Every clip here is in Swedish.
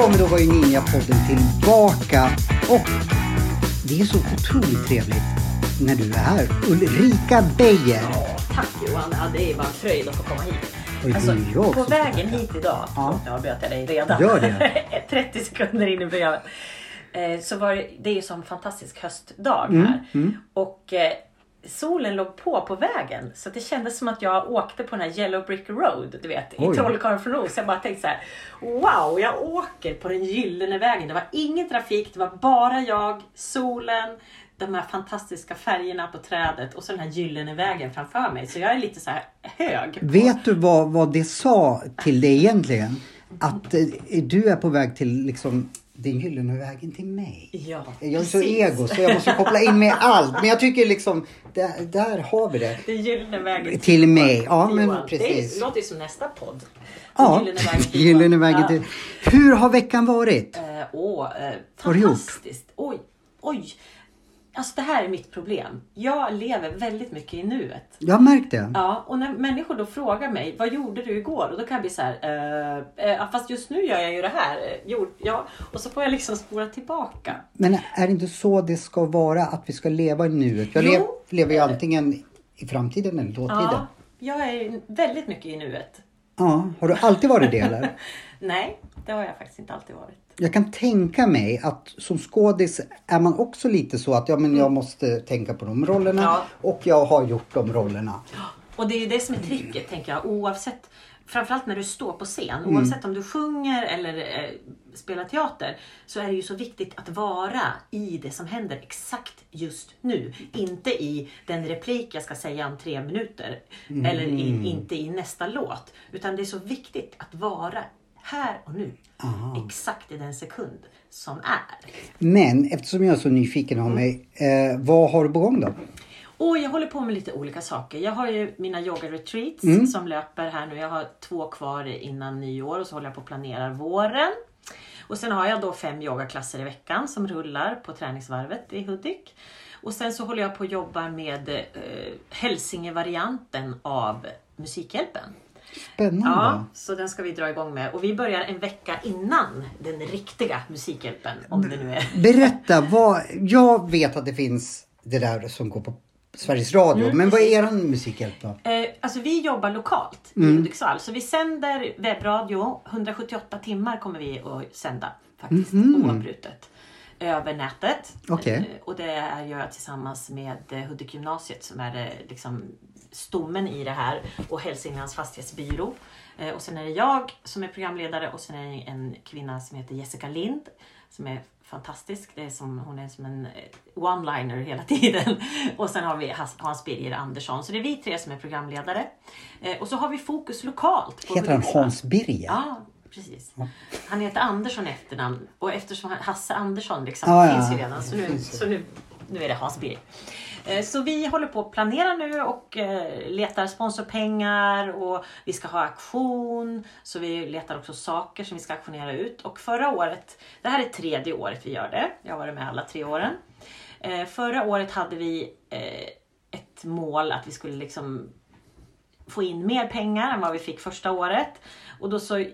Ja, men då var ju Ninja-podden tillbaka och det är så otroligt trevligt när du är här. Ulrika Beijer. Tack Johan, ja, det är bara en fröjd att få komma hit. Alltså, på vägen hit idag, Ja. nu avbröt jag dig redan. Gör det. 30 sekunder in i programmet. Eh, så var det, det är ju som fantastisk höstdag Mm, här. Och eh, solen låg på på vägen. Så det kändes som att jag åkte på den här Yellow Brick Road, du vet, Oj. i Trollkarlen från Oz. Jag bara tänkte så här: wow, jag åker på den gyllene vägen. Det var ingen trafik, det var bara jag, solen, de här fantastiska färgerna på trädet och så den här gyllene vägen framför mig. Så jag är lite så här hög. på- Vet du vad, vad det sa till dig egentligen? Att eh, du är på väg till liksom den gyllene vägen till mig. Ja, Jag är så precis. ego så jag måste koppla in med allt. Men jag tycker liksom, där, där har vi det. Den gyllene vägen Till mig. Ja, men Johan. precis. Det låter ju som nästa podd. Ja, gyllene vägen till till... Hur har veckan varit? Eh, åh, eh, du gjort? fantastiskt. Oj, oj. Alltså det här är mitt problem. Jag lever väldigt mycket i nuet. Jag har märkt det. Ja, och när människor då frågar mig, vad gjorde du igår? Och då kan jag bli så här, eh, eh, fast just nu gör jag ju det här. Eh, Jo, ja. Och så får jag liksom spola tillbaka. Men är det inte så det ska vara? Att vi ska leva i nuet? Jag Jo. lev, lever ju antingen i framtiden eller dåtiden. Ja, jag är väldigt mycket i nuet. Ja, har du alltid varit det eller? Nej, det har jag faktiskt inte alltid varit. Jag kan tänka mig att som skådis är man också lite så att ja, men jag måste tänka på de rollerna Ja. och jag har gjort de rollerna. Och det är ju det som är tricket tänker jag. Oavsett, framförallt när du står på scen. Mm. Oavsett om du sjunger eller eh, spelar teater. Så är det ju så viktigt att vara i det som händer exakt just nu. Inte i den replik jag ska säga om tre minuter. Mm. Eller i, inte i nästa låt. Utan det är så viktigt att vara här och nu. Exakt i den sekund som är. Men eftersom jag är så nyfiken Mm. av mig, eh, vad har du på gång då? Och jag håller på med lite olika saker. Jag har ju mina yoga-retreats Mm. som löper här nu. Jag har två kvar innan nyår och så håller jag på att planera våren. Och sen har jag då fem yogaklasser i veckan som rullar på träningsvarvet i Hudik. Och sen så håller jag på att jobba med eh, Hälsinge-varianten av Musikhjälpen. Spännande. Ja, så den ska vi dra igång med. Och vi börjar en vecka innan den riktiga Musikhjälpen. Om det nu är. Berätta, vad, jag vet att det finns det där som går på Sveriges Radio, Mm, men vad är er musikhjälp då? Eh, alltså vi jobbar lokalt Mm. i Hudiksvall. Så vi sänder webbradio. 178 timmar kommer vi att sända faktiskt oavbrutet. Över nätet. Okej. Eh, och det är gör jag tillsammans med eh, Hudik gymnasiet som är eh, liksom stommen i det här. Och Hälsinglands fastighetsbyrå. Eh, och sen är det jag som är programledare och sen är det en kvinna som heter Jessica Lind. Som är fantastisk. Det är som, hon är som en eh, one-liner hela tiden. Och sen har vi Hans Birger Andersson. Så det är vi tre som är programledare. Eh, och så har vi fokus lokalt. Heter han. Hans Birger? Ja, precis. Han heter Andersson i efternamn. Och eftersom Hasse Andersson liksom ja, finns ju redan. Så nu, så nu, nu är det Hans Birger. Eh, så vi håller på att planera nu och eh, letar sponsorpengar och vi ska ha auktion. Så vi letar också saker som vi ska auktionera ut. Och förra året, det här är tredje året vi gör det. Jag har varit med alla tre åren. Eh, förra året hade vi ett mål att vi skulle liksom få in mer pengar än vad vi fick första året. Och då så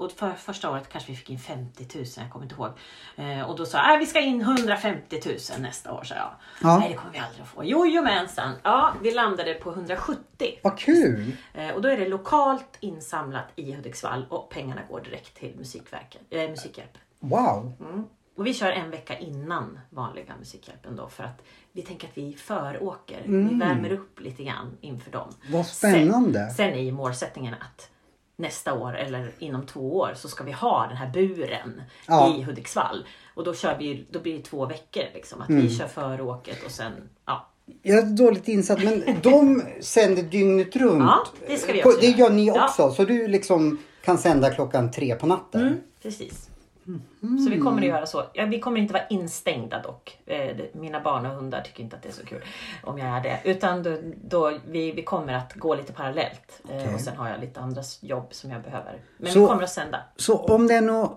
och för första året kanske vi fick in 50 000, jag kommer inte ihåg. Eh, och då sa jag, "Äh, vi ska in 150 000 nästa år, sa jag. Ja. Nej, det kommer vi aldrig att få. Jojomensan! Ja, vi landade på 170. Vad kul! Eh, och då är det lokalt insamlat i Hudiksvall och pengarna går direkt till musikverket, eh, Musikhjälpen. Wow! Mm. Och vi kör en vecka innan vanliga Musikhjälpen då för att vi tänker att vi föråker. Vi värmer upp lite grann inför dem. Mm. Vad spännande. Sen, sen är ju målsättningen att nästa år eller inom två år så ska vi ha den här buren Ja. i Hudiksvall. Och då, kör vi, då blir det två veckor. Liksom, att Mm. vi kör föråket och sen ja, Jag är dåligt insatt, men de sänder dygnet runt. Ja, det ska vi också Det gör ni Ja. också, så du liksom kan sända klockan tre på natten? Mm, precis. Så vi kommer att göra så. Ja, vi kommer inte vara instängda dock. Eh, Mina barn och hundar tycker inte att det är så kul om jag är det. Utan då, då vi, vi kommer att gå lite parallellt. Eh, Okej. Och sen har jag lite andra jobb som jag behöver. Men Så- vi kommer att sända. Så om det är några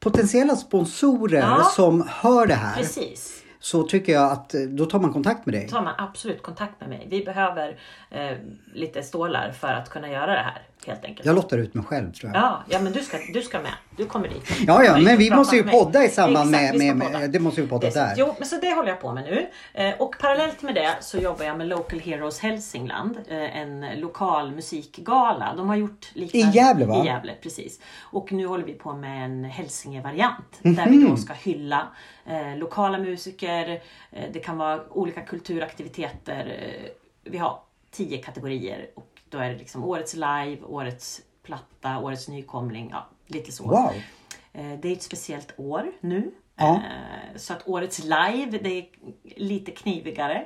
potentiella sponsorer Ja. som hör det här Precis. så tycker jag att eh, då tar man kontakt med dig. tar man absolut kontakt med mig. Vi behöver eh, lite stålar för att kunna göra det här helt enkelt. Jag lottar ut mig själv tror jag. Ja, ja men du ska, du ska med. Du kommer dit. Ja, ja, men vi måste ju podda i samband Exakt, med, med, podda. med det måste ju podda är där. Jo, men så det håller jag på med nu. Eh, och parallellt med det så jobbar jag med Local Heroes Hälsingland. Eh, en lokal musikgala. De har gjort liknande. I Gävle, va? I Gävle, precis. Och nu håller vi på med en Hälsinge-variant. Mhm. Där vi då ska hylla eh, lokala musiker. Det kan vara olika kulturaktiviteter. Vi har tio kategorier. Och då är det liksom årets live, årets platta, årets nykomling. Ja, lite så. Wow! Eh, Det är ett speciellt år nu. Ja. Eh, Så att årets live, det är lite knivigare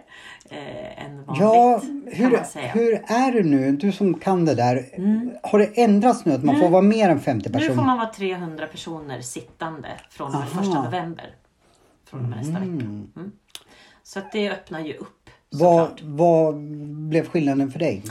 eh, än vanligt. Ja, hur. Mm. hur är det nu? Du som kan det där. Har det ändrats nu att man får vara mer än 50 Nu personer? får man vara 300 personer sittande från Aha. första november. Från och med nästa vecka. Mm. Så att det öppnar ju upp. Vad, vad blev skillnaden för dig?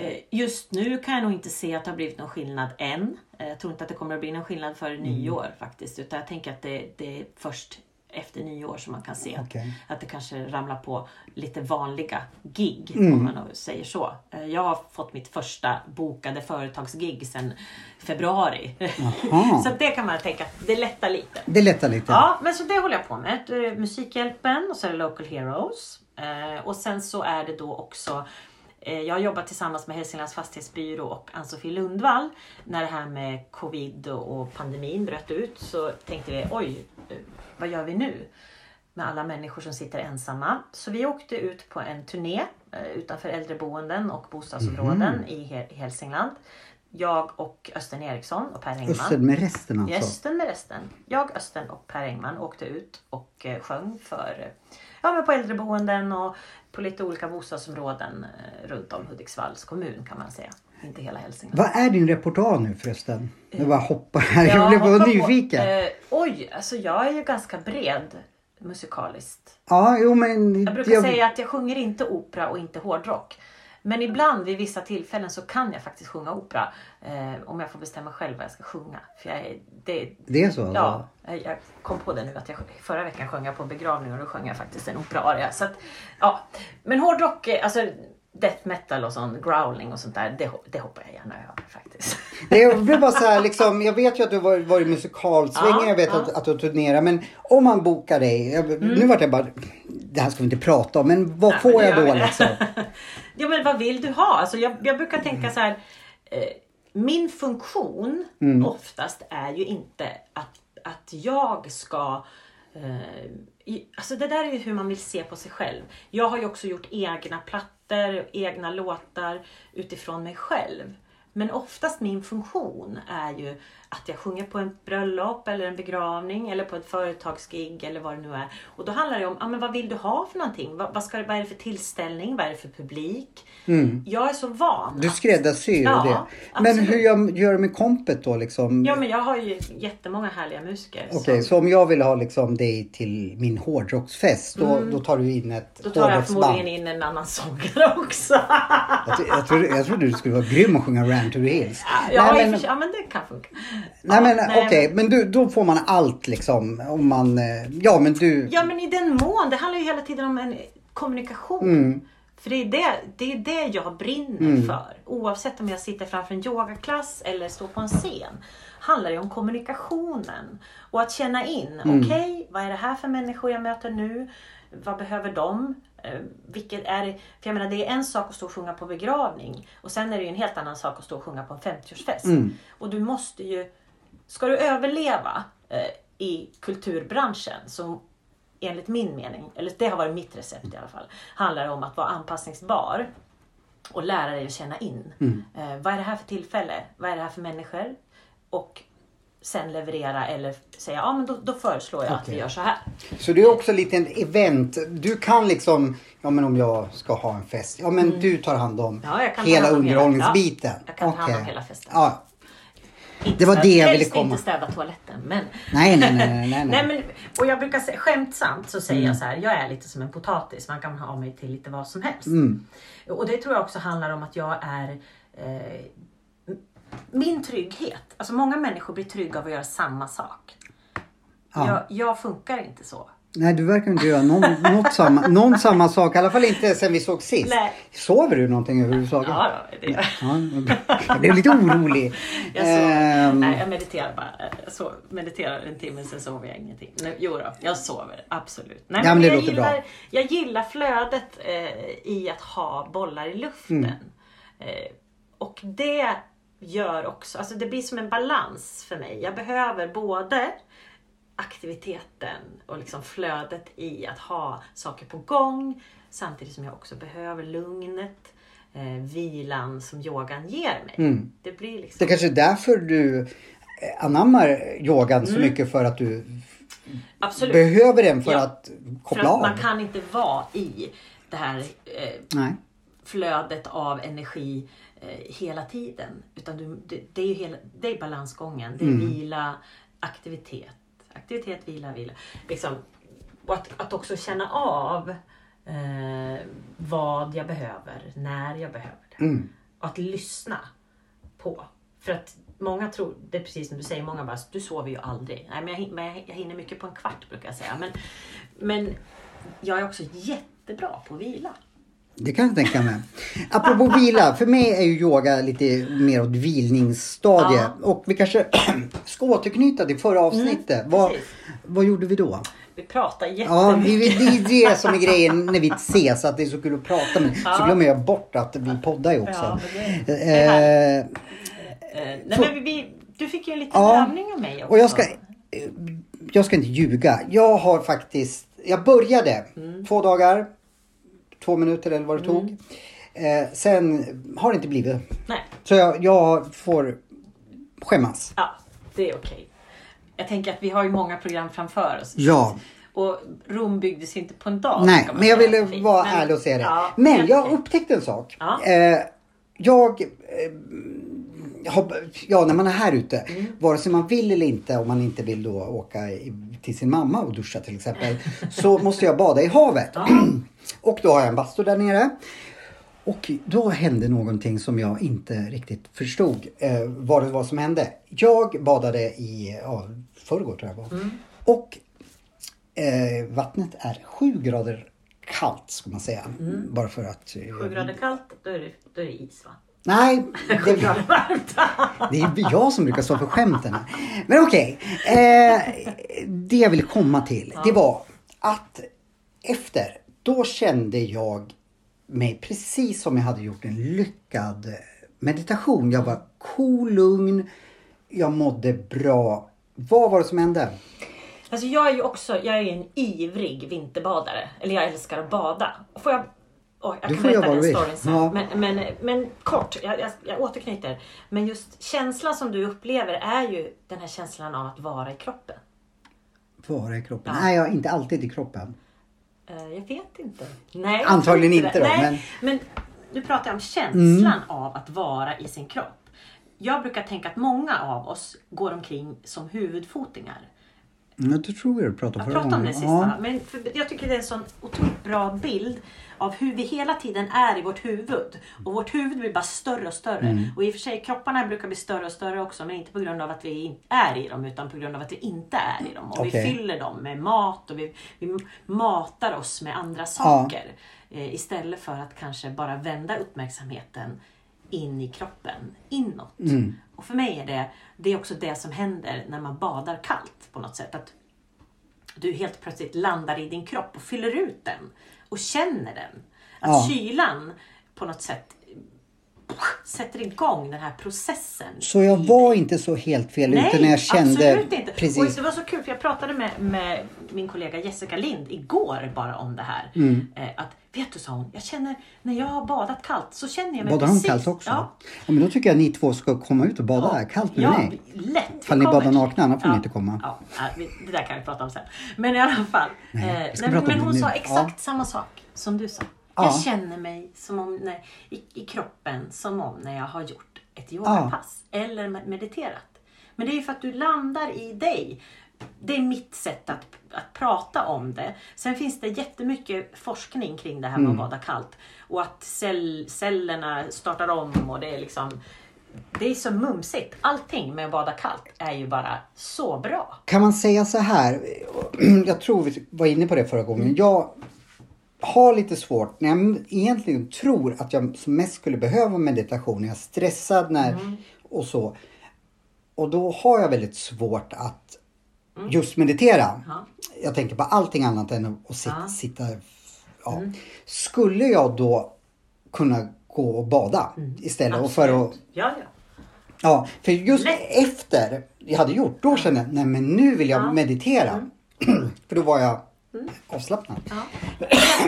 Eh, Just nu kan jag nog inte se att det har blivit någon skillnad än. Eh, Jag tror inte att det kommer att bli någon skillnad för Mm. nyår faktiskt. Utan jag tänker att det, det är först efter nyår som man kan se att, Okej. att det kanske ramlar på lite vanliga gig. Mm. Om man säger så. Eh, Jag har fått mitt första bokade företagsgig sedan februari. Så det kan man tänka det lättar lite. Det lättar lite. Ja, men så det håller jag på med. Musikhjälpen och så är det Local Heroes. Och sen så är det då också jag har jobbat tillsammans med Hälsinglands fastighetsbyrå och Ann-Sofie Lundvall. När det här med covid och pandemin bröt ut så tänkte vi oj, eh, vad gör vi nu? Med alla människor som sitter ensamma. Så vi åkte ut på en turné eh, utanför äldreboenden och bostadsområden i He- i Hälsingland. Jag och Östen Eriksson och Per Engman. Östen med resten alltså. Gästen med resten. Jag, Östen och Per Engman åkte ut och eh, sjöng för eh, ja, men på äldreboenden och på lite olika bostadsområden eh, runt om Hudiksvalls kommun kan man säga. Inte hela Hälsingland. Vad är din repertoar nu förresten? Jag bara hoppar här. jag blev bara på. nyfiken. Eh, oj, alltså jag är ju ganska bred musikaliskt. Ja, jo men... Jag brukar säga att jag sjunger inte opera och inte hårdrock. Men ibland vid vissa tillfällen så kan jag faktiskt sjunga opera. Eh, om jag får bestämma själv vad jag ska sjunga. För jag det, Det är så? Ja, jag kom på det nu att jag förra veckan sjöng jag på en begravning och då sjöng jag faktiskt en opera-aria. Så att, ja. Men hårdrock, eh, alltså death metal och sån growling och sånt där, det, det hoppar jag gärna över faktiskt. Det blir bara så här, liksom, jag vet ju att du har varit, musikalsvängen, Ja, jag vet ja. Mm. att, att du turnerar. Men om man bokar dig, jag, nu vart jag bara, det här ska vi inte prata om, men vad Nej, får jag då det. liksom? ja men vad vill du ha? Alltså, jag, jag brukar tänka så här. Eh, min funktion oftast är ju inte att, att jag ska eh, i, Alltså det där är ju hur man vill se på sig själv. Jag har ju också gjort egna plattor, egna låtar utifrån mig själv. Men oftast min funktion är ju att jag sjunger på en bröllop eller en begravning eller på ett företagsgig eller vad det nu är. Och då handlar det om, ah, men vad vill du ha för någonting? Vad, vad, ska, vad är det för tillställning? Vad är det för publik? Jag är så van. Mm. Du skräddarsyr Ja, det. Men absolut. hur gör, gör du med kompet då liksom? Ja men jag har ju jättemånga härliga musiker. Okej, så- så om jag vill ha liksom dig till min hårdrocksfest, då, då tar du in ett Mm. Då tar jag förmodligen in en annan sångare också. Jag, tro- jag, trodde, jag trodde du skulle vara grym och sjunga Ran to the Hills. ja, nej, men, ja men det kan funka. nej, men okej, men du, då får man allt liksom. Om man, eh, ja men du. Ja men i den mån, det handlar ju hela tiden om en kommunikation. Mm. För det är det, det är det jag brinner för. Oavsett om jag sitter framför en yogaklass eller står på en scen. Handlar det om kommunikationen. Och att känna in, Mm. okej vad är det här för människor jag möter nu? Vad behöver de? Eh, vilket är, för jag menar det är en sak att stå och sjunga på begravning. Och sen är det ju en helt annan sak att stå och sjunga på en 50-årsfest. Mm. Och du måste ju, ska du överleva eh, i kulturbranschen så enligt min mening, eller det har varit mitt recept i alla fall, handlar det om att vara anpassningsbar och lära dig att känna in. Mm. Eh, vad är det här för tillfälle? Vad är det här för människor? Och sen leverera eller säga, ja men då, då föreslår jag att vi gör så här. Så det är också lite en event. Du kan liksom, ja men om jag ska ha en fest, ja men du tar hand om Mm. Ja, hela hand om underhållningsbiten. ja, jag kan ta hand om hela festen. Ja. Inte Det var städa- det jag ville helst komma. inte städa toaletten. Men, Nej, nej, nej, nej, nej. Nej, men, och jag brukar säga, skämtsamt så säger Mm. jag så här, jag är lite som en potatis. Man kan ha mig till lite vad som helst. Mm. Och det tror jag också handlar om att jag är eh, min trygghet. Alltså många människor blir trygga av att göra samma sak. Ja. Jag, jag funkar inte så. Nej, du verkar inte göra någon, något samma, någon samma sak. I alla fall inte sen vi såg sist. Nej. Sover du någonting överhuvudtaget? Ja, det gör jag. Ja, jag blev lite orolig. Jag, sover. Ehm, Nej, jag mediterar bara. Jag mediterar en timme, sen sover jag ingenting. Nej, jo då, jag sover absolut. Nej, Ja, men det jag, låter gillar, bra. jag gillar flödet eh, i att ha bollar i luften. Mm. Eh, och det gör också, alltså det blir som en balans för mig. Jag behöver både aktiviteten och liksom flödet i att ha saker på gång samtidigt som jag också behöver lugnet, eh, vilan som yogan ger mig. Mm. Det blir liksom... Det kanske är därför du eh, anammar yogan Mm. så mycket för att du Absolut. behöver den för Ja. att För koppla att av. man kan inte vara i det här eh, flödet av energi hela tiden. Utan du, det, det är hela, det är balansgången. Det är Mm. vila, aktivitet. Aktivitet, vila, vila. Liksom, att, att också känna av eh, vad jag behöver, när jag behöver det. Mm. Och att lyssna på. För att många tror, det är precis som du säger, många bara du sover ju aldrig. Nej men jag, men jag hinner mycket på en kvart brukar jag säga. Men, men jag är också jättebra på att vila. Det kan jag tänka mig. Apropå vila, för mig är ju yoga lite mer åt vilningsstadie. Ja. Och vi kanske ska återknyta till förra avsnittet. vad, precis. vad gjorde vi då? Vi pratar Ja, jättemycket. vi, det är det som är grejen när vi ses, att det är så kul att prata med Så Ja. glömmer jag bort att vi poddar ju också. Ja, men det- det är eh, Eh, nej, men vi, du fick ju en liten Ja. övning av mig också. och jag ska, eh, jag ska inte ljuga. Jag har faktiskt, jag började Mm. två dagar, två minuter eller vad det tog. Eh, sen har det inte blivit. Nej, Så jag, jag får skämmas. ja, det är okej. Jag tänker att vi har ju många program framför oss. Ja, Och Rom byggdes inte på en dag. nej, men jag ville vara Men- ärlig och säga det. ja, men jag upptäckte en sak. Ja. Eh, jag, eh, ja när man är här ute, Mm. vare sig man vill eller inte, om man inte vill då åka till sin mamma och duscha till exempel, så måste jag bada i havet. Och då har jag en bastu där nere. Och då hände någonting som jag inte riktigt förstod eh, vad det var som hände. Jag badade i ja, förrgår tror jag var. Mm. Och eh, vattnet är sju grader kallt ska man säga. Bara för att... eh, Mm. Sju grader kallt, då är det, då är det is va? Nej, det, det är jag som brukar stå för skämten. här. Men okej. Eh, det jag ville komma till, det var att efter, då kände jag mig precis som jag hade gjort en lyckad meditation. Jag var cool, lugn, jag mådde bra. Vad var det som hände? Alltså jag är ju också, jag är en ivrig vinterbadare. Eller jag älskar att bada. Får jag, åh, jag Du kan berätta den storyn sen. Ja. Men, men, men kort, jag, jag, jag återknyter. Men just känslan som du upplever är ju den här känslan av att vara i kroppen. Vara i kroppen? Ja. Nej, jag är inte alltid i kroppen. Eh, Jag vet inte. Nej, jag Antagligen inte det. då, Nej, men... du pratar om känslan Mm. av att vara i sin kropp. Jag brukar tänka att många av oss går omkring som huvudfotingar. Mm, Jag tror jag du pratade om förra pratade om det gången. sista. Men för, jag tycker det är en sån otroligt bra bild av hur vi hela tiden är i vårt huvud. Och vårt huvud blir bara större och större. Mm. Och i och för sig kropparna brukar bli större och större också. Men inte på grund av att vi är i dem utan på grund av att vi inte är i dem. Och vi Okej. fyller dem med mat och vi, vi matar oss med andra saker. Eh, istället för att kanske bara vända uppmärksamheten in i kroppen, inåt. Mm. Och för mig är det, det är också det som händer när man badar kallt på något sätt. Att du helt plötsligt landar i din kropp och fyller ut den och känner den. Att Ja. kylan på något sätt sätter igång den här processen. Så jag var inte så helt fel ute när jag kände... absolut inte. Och Precis. det var så kul för jag pratade med, med min kollega Jessica Lind igår bara om det här. Mm. Eh, att, vet du sa hon, jag känner när jag har badat kallt så känner jag mig Badar precis... kallt också? Ja, Ja. men då tycker jag att ni två ska komma ut och bada där kallt med ja, mig. lätt. Ifall ni badar nakna, annars får ni inte komma. Ja, nej, det där kan vi prata om sen. Men i alla fall. Nej, eh, nej, men det hon nu. sa Ja. exakt samma sak som du sa. Ja. Jag känner mig som om, när, i, i kroppen som om när jag har gjort ett yogapass eller med- mediterat. Men det är ju för att du landar i dig. Det är mitt sätt att, att prata om det. Sen finns det jättemycket forskning kring det här med att bada kallt. Och att cell, cellerna startar om och det är liksom det är så mumsigt. Allting med att bada kallt är ju bara så bra. Kan man säga så här? Jag tror vi var inne på det förra gången. Jag har lite svårt när jag egentligen tror att jag som mest skulle behöva meditation. när Jag är stressad när, och så. Och då har jag väldigt svårt att just meditera. Ja. Jag tänker på allting annat än att sitta. Ja. sitta ja. Skulle jag då kunna gå och bada istället? Och för att. Ja, ja. ja, för just Lätt. efter jag hade gjort, då kände jag nej men nu vill jag Ja. meditera. för då var jag avslappnad.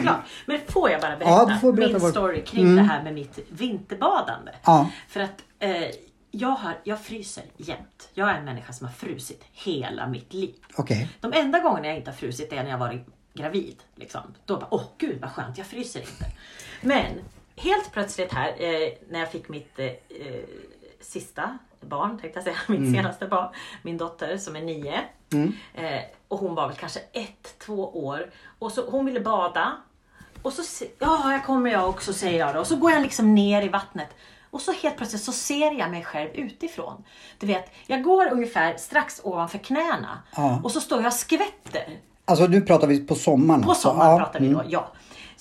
Ja. Men får jag bara berätta, Ja, får berätta min vad- story kring Mm. det här med mitt vinterbadande? Ja. För att eh, jag, har, jag fryser jämt. Jag är en människa som har frusit hela mitt liv. Okej. De enda gångerna jag inte har frusit är när jag varit gravid. Liksom. Då bara, åh gud vad skönt, jag fryser inte. Men helt plötsligt här, eh, när jag fick mitt eh, eh, sista barn, tänkte jag säga, mitt senaste barn, min dotter som är nio. Eh, och hon var väl kanske ett, två år. Och så hon ville bada. Och så, ja, här kommer jag också säger jag då. Och så går jag liksom ner i vattnet. Och så helt plötsligt så ser jag mig själv utifrån. Du vet, jag går ungefär strax ovanför knäna. Ja. Och så står jag och skvätter. Alltså nu pratar vi på sommaren. På alltså. sommaren Ja, pratar vi mm. då, ja.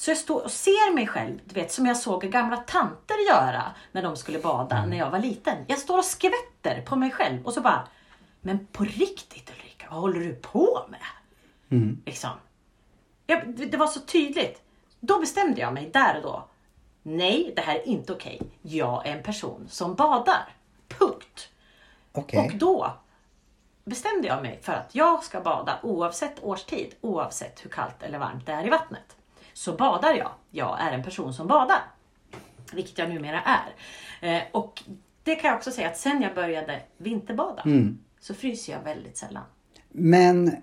Så jag står och ser mig själv, du vet som jag såg gamla tanter göra när de skulle bada Mm. när jag var liten. Jag står och skvätter på mig själv och så bara, men på riktigt Ulrika, vad håller du på med? Mm. Liksom. Jag, det var så tydligt. Då bestämde jag mig där och då. Nej, det här är inte okej. Jag är en person som badar. Punkt. Okej. Och då bestämde jag mig för att jag ska bada oavsett årstid, oavsett hur kallt eller varmt det är i vattnet. Så badar jag. Jag är en person som badar. Vilket jag numera är. Eh, och det kan jag också säga att sen jag började vinterbada så fryser jag väldigt sällan. Men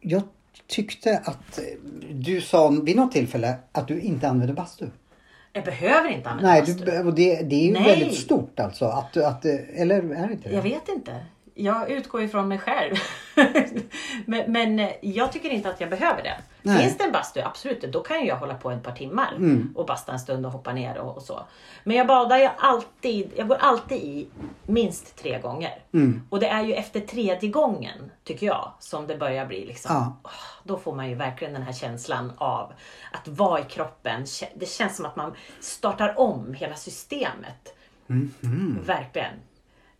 jag tyckte att eh, du sa vid något tillfälle att du inte använder bastu. Jag behöver inte använda Nej, bastu. du, och det, det är ju Nej. väldigt stort alltså. Att, att, eller är det inte det? Jag vet inte. Jag utgår ifrån mig själv. men, men eh, jag tycker inte att jag behöver det. Nej. Finns det en bastu, absolut, då kan jag hålla på ett par timmar Mm. och basta en stund och hoppa ner och, och så. Men jag badar ju alltid, jag går alltid i minst tre gånger. Mm. Och det är ju efter tredje gången, tycker jag, som det börjar bli liksom. Ja. Då får man ju verkligen den här känslan av att vara i kroppen. Det känns som att man startar om hela systemet. Verkligen.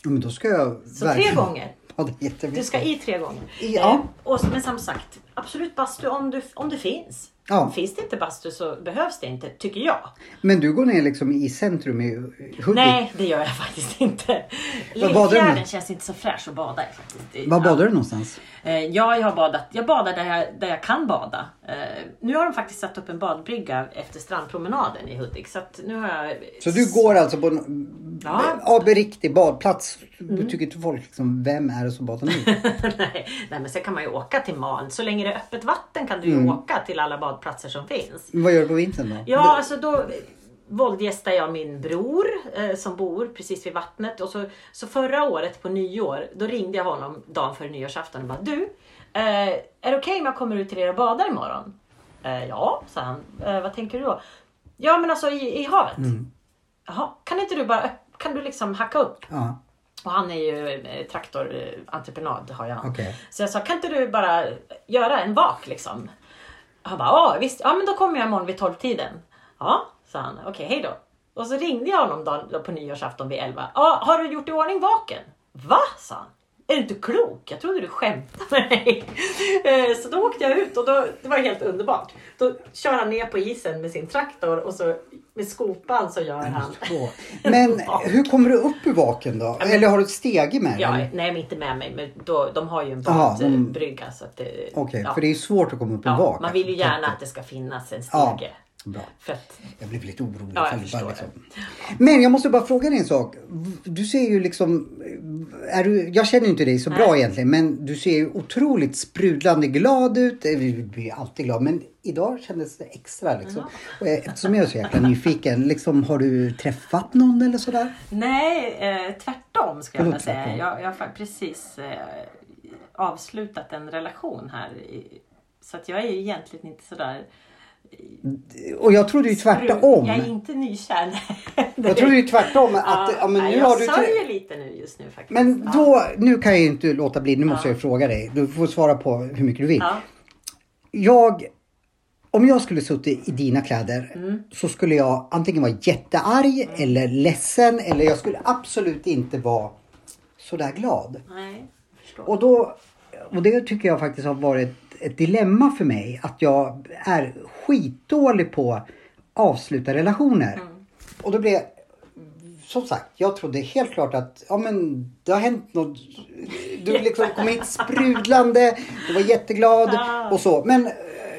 Men då ska jag Så tre gånger. Ja, det är jättemycket. Du ska i tre gånger. Ja. Eh, och, men som sagt, absolut bastu om, du, om det finns. Ja. Finns det inte bastu så behövs det inte, tycker jag. Men du går ner liksom i centrum i Hudik? Nej, det gör jag faktiskt inte. Lillfjärden känns inte så fräsch att bada i Var badar du någonstans? Eh, Ja, jag har badat. Jag badar där jag, där jag kan bada. Eh, Nu har de faktiskt satt upp en badbrygga efter strandpromenaden i Hudik. Så nu har jag... Så du går alltså på en Ja. riktig badplats? Du tycker inte folk liksom, vem är det som badar nu? nej, nej, men sen kan man ju åka till Maln. Så länge det är öppet vatten kan du ju Mm. åka till alla badplatser som finns. Vad gör du på vintern då? Ja, alltså då våldgästar jag min bror eh, som bor precis vid vattnet. Och så, så förra året på nyår, då ringde jag honom dagen före nyårsafton och bara Du, eh, är det okej om jag kommer ut till er och badar imorgon? Eh, ja, sa han. Eh, vad tänker du då? Ja, men alltså i, i havet. Jaha, kan inte du bara, kan du liksom hacka upp? Ja, Och han är ju eh, traktorentreprenad har jag. okej. Så jag sa, kan inte du bara göra en vak liksom? Han bara, ja visst, ja men då kommer jag imorgon vid 12-tiden. Ja, sa han, okej hej då. Och så ringde jag honom då på nyårsafton vid 11. Ja, har du gjort i ordning vaken? Va? sa han. Är du inte klok? Jag trodde du skämtade med mig. Eh, Så då åkte jag ut och då, det var helt underbart. Då kör han ner på isen med sin traktor och så med skopan så gör han. Men hur kommer du upp ur vaken då? Eller har du ett stege med dig? Ja, nej men inte med mig. Men då, de har ju en. Så att det, Okej, ja. för det är svårt att komma upp ur ja, vak. Man vill ju gärna att det ska finnas en stege. Bra. För att, Jag blev lite orolig. Ja, jag bara liksom. Men jag måste bara fråga dig en sak. Du ser ju liksom... Är du, jag känner ju inte dig så bra egentligen men du ser ju otroligt sprudlande glad ut. Du blir alltid glad men idag kändes det extra liksom. Och eftersom jag är så jäkla nyfiken, liksom, har du träffat någon eller sådär? nej, eh, tvärtom ska jag säga. Jag, jag har precis eh, avslutat en relation här. i- Så att jag är ju egentligen inte sådär... Och jag trodde ju tvärtom. Jag är inte nykär. Jag trodde ju tvärtom att ja, men nej, nu jag har du... sörjer lite nu just nu faktiskt. Men Ja. då, nu kan jag ju inte låta bli, nu måste jag ju fråga dig. Du får svara på hur mycket du vill. Ja. Jag, om jag skulle suttit i dina kläder Mm. så skulle jag antingen vara jättearg eller ledsen eller jag skulle absolut inte vara sådär glad. Nej. Och, då, och det tycker jag faktiskt har varit ett dilemma för mig att jag är skitdålig på att avsluta relationer. Och då blev som sagt, jag trodde helt klart att ja, men det har hänt något. Du liksom kom hit sprudlande, du var jätteglad och så. Men eh,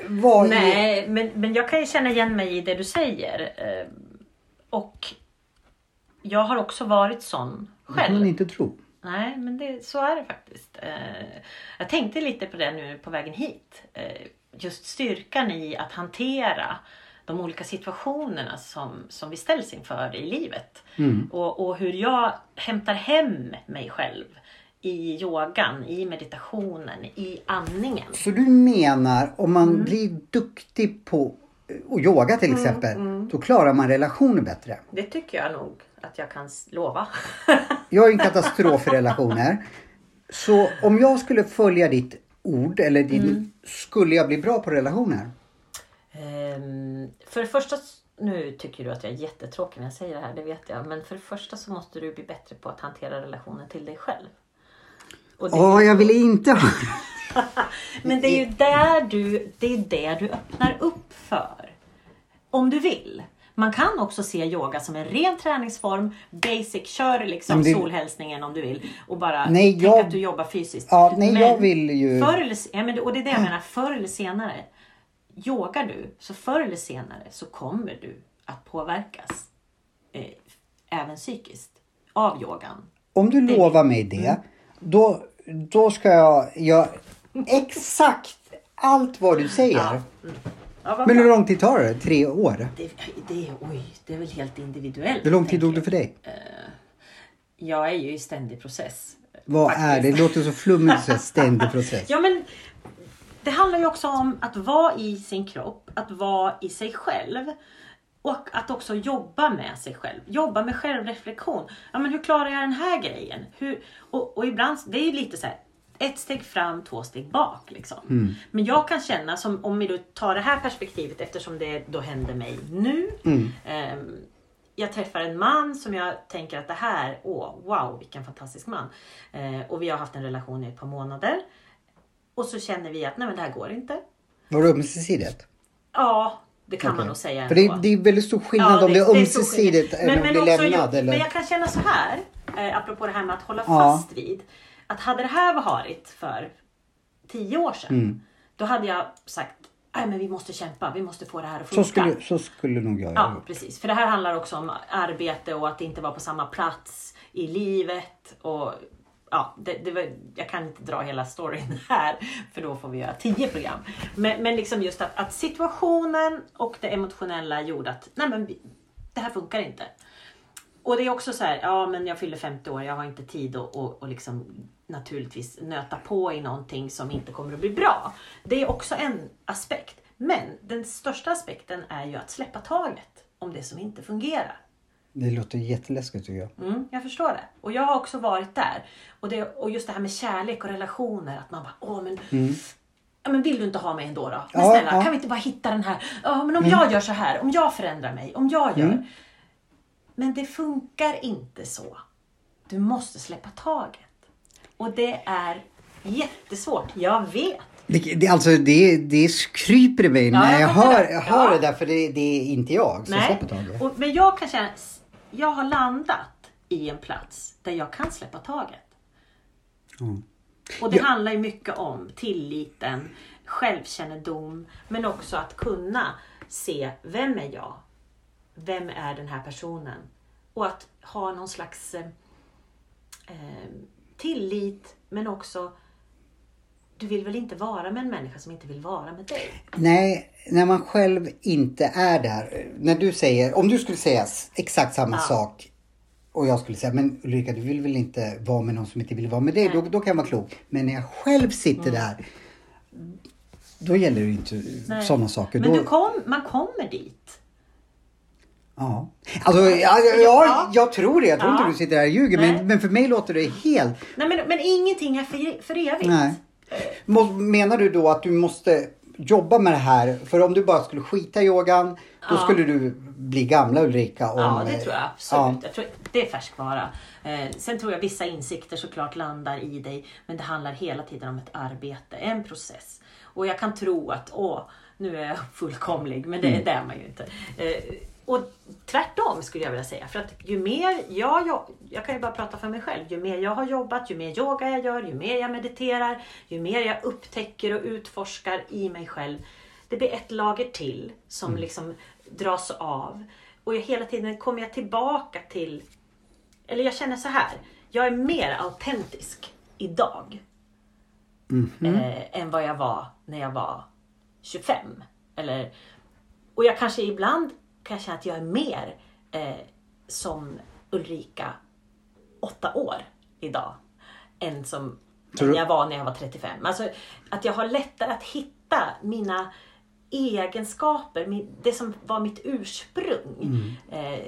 vad är... Nej, men, men jag kan ju känna igen mig i det du säger. Eh, Och jag har också varit sån Det kan man själv. inte tro. Nej, men det, så är det faktiskt. Eh, Jag tänkte lite på det nu på vägen hit. Eh, Just styrkan i att hantera de olika situationerna som, som vi ställs inför i livet. Och, och hur jag hämtar hem mig själv i yogan, i meditationen, i andningen. Så du menar om man Mm. blir duktig på att yoga till exempel, då klarar man relationer bättre? Det tycker jag nog att jag kan lova. Jag är en katastrof i relationer. Så om jag skulle följa ditt ord eller din, Mm. skulle jag bli bra på relationer? Ehm, för det första, nu tycker du att jag är jättetråkig när jag säger det här, det vet jag. Men för det första så måste du bli bättre på att hantera relationen till dig själv. Åh, jag vill inte ha... Men det är ju där du, det är det du öppnar upp för. Om du vill. Man kan också se yoga som en ren träningsform. Basic, kör liksom det- solhälsningen om du vill. Och bara Nej, tänk jag- att du jobbar fysiskt. Ja, nej, Men jag vill ju- Förr eller, ja, men det- och det är det jag menar, förr eller senare. Yogar du, så förr eller senare så kommer du att påverkas. Eh, även psykiskt. Av yogan. Om du lovar mig det, Mm. då, då ska jag göra exakt allt vad du säger. Ja, vad Men hur lång tid tar det? Tre år? det, det, oj, det är väl helt individuellt. Hur lång tid tog det för dig? Jag är ju i ständig process. Vad faktiskt. är det? Det låter så flummigt, här ständig process. Ja men det handlar ju också om att vara i sin kropp, att vara i sig själv. Och att också jobba med sig själv. Jobba med självreflektion. Ja men hur klarar jag den här grejen? Hur, och, och ibland, det är ju lite så här. Ett steg fram, två steg bak. Liksom. Men jag kan känna, som, om vi då tar det här perspektivet eftersom det då händer mig nu. Ehm, jag träffar en man som jag tänker att det här, åh, wow, vilken fantastisk man. Eh, och vi har haft en relation i ett par månader. Och så känner vi att nej men det här går inte. Var det ömsesidigt? Ja, det kan man Okej. nog säga För det, ändå. är- det är väldigt stor skillnad om det är ömsesidigt än att bli också lämnad. eller? men jag kan känna så här, eh, apropå det här med att hålla Ja. fast vid. Att hade det här varit för tio år sedan, Mm. då hade jag sagt Nej men vi måste kämpa, vi måste få det här att Så funka. skulle, så skulle nog jag göra. Ja, precis. För det här handlar också om arbete och att inte vara på samma plats i livet. Och ja, det, det var, Jag kan inte dra hela storyn här, för då får vi göra tio program. Men, men liksom just att, att situationen och det emotionella gjorde att nej men, det här funkar inte. Och det är också så här, ja men jag fyller 50 år, jag har inte tid att och, och liksom naturligtvis nöta på i någonting som inte kommer att bli bra. Det är också en aspekt. Men den största aspekten är ju att släppa taget om det som inte fungerar. Det låter jätteläskigt tycker jag. Mm, jag förstår det. Och jag har också varit där. Och, det, och just det här med kärlek och relationer. Att man bara, åh men, ja, men vill du inte ha mig ändå då? Men Ja, snälla, ja. kan vi inte bara hitta den här, ja men om jag gör så här, om jag förändrar mig, om jag gör. Men det funkar inte så. Du måste släppa taget. Och det är jättesvårt, jag vet. Det, det, alltså, det, det kryper i mig när jag jag hör, det. jag hör Ja. det där för det, det är inte jag som släpper taget. Och, men jag kan känna, jag har landat i en plats där jag kan släppa taget. Mm. Och det handlar ju mycket om tilliten, självkännedom, men också att kunna se, vem är jag? Vem är den här personen? Och att ha någon slags eh, eh, tillit, men också du vill väl inte vara med en människa som inte vill vara med dig? Nej, när man själv inte är där. När du säger, om du skulle säga exakt samma Ja. sak och jag skulle säga, men Ulrika du vill väl inte vara med någon som inte vill vara med dig? Då, då kan jag vara klok. Men när jag själv sitter där, då gäller det inte sådana saker. Men då, du kom, man kommer dit. Ja. Alltså, ja, ja, ja, Ja. jag tror det. Jag tror Ja. inte du sitter här och ljuger. Nej. Men, men för mig låter det helt... Nej, men, men ingenting är för, för evigt. Nej. Menar du då att du måste jobba med det här? För om du bara skulle skita i yogan, då Ja. skulle du bli gamla Ulrika. Om, Ja, det tror jag absolut. Ja. Jag tror, det är färskvara. Eh, sen tror jag vissa insikter såklart landar i dig, men det handlar hela tiden om ett arbete, en process. Och jag kan tro att, åh, nu är jag fullkomlig, men det, Mm. det är man ju inte. Eh, och tvärtom skulle jag vilja säga. För att ju mer jag, jag, jag kan ju bara prata för mig själv. Ju mer jag har jobbat, ju mer yoga jag gör, ju mer jag mediterar, ju mer jag upptäcker och utforskar i mig själv. Det blir ett lager till som liksom dras av. Och jag, hela tiden kommer jag tillbaka till, eller jag känner så här. Jag är mer autentisk idag. Eh, än vad jag var när jag var 25. Eller, och jag kanske ibland kan jag känna att jag är mer eh, som Ulrika åtta år idag. Än som Tror jag var när jag var 35. Alltså att jag har lättare att hitta mina egenskaper, min- det som var mitt ursprung. Eh,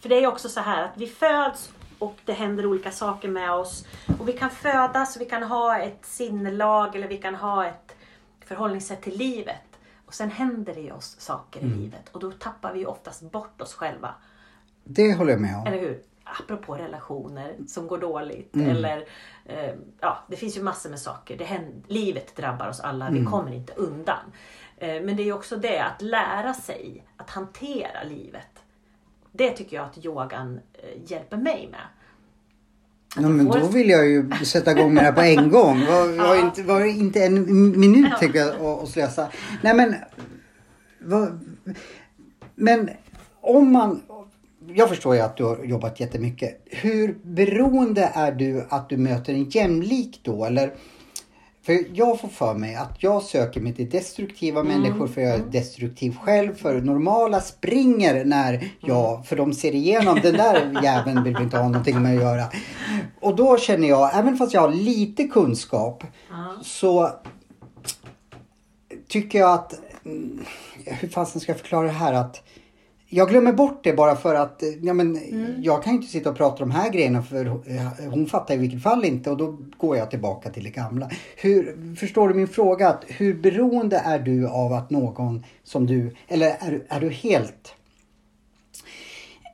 för det är också så här att vi föds och det händer olika saker med oss. Och vi kan födas vi kan ha ett sinnelag eller vi kan ha ett förhållningssätt till livet. Och sen händer det ju oss saker i livet och då tappar vi ju oftast bort oss själva. Det håller jag med om. Eller hur? Apropå relationer som går dåligt. Eller, eh, ja, det finns ju massor med saker. Det händer, livet drabbar oss alla. Vi kommer inte undan. Eh, men det är ju också det att lära sig att hantera livet. Det tycker jag att yogan eh, hjälper mig med. Ja, men då vill jag ju sätta igång med det här på en gång. Var, var, inte, var inte en minut Ja. tänkte jag att- slösa. Nej men... Vad, men om man... Jag förstår ju att du har jobbat jättemycket. Hur beroende är du att du möter en jämlik då? Eller, för jag får för mig att jag söker mig till destruktiva människor för jag är destruktiv själv. För normala springer när jag, för de ser igenom den där jäveln vill vi inte ha någonting med att göra. Och då känner jag, även fast jag har lite kunskap, så tycker jag att, mm, hur fasen ska jag förklara det här att jag glömmer bort det bara för att eh, ja, men, jag kan ju inte sitta och prata om de här grejerna för eh, hon fattar i vilket fall inte och då går jag tillbaka till det gamla. Hur, förstår du min fråga? Att hur beroende är du av att någon som du, eller är, är du helt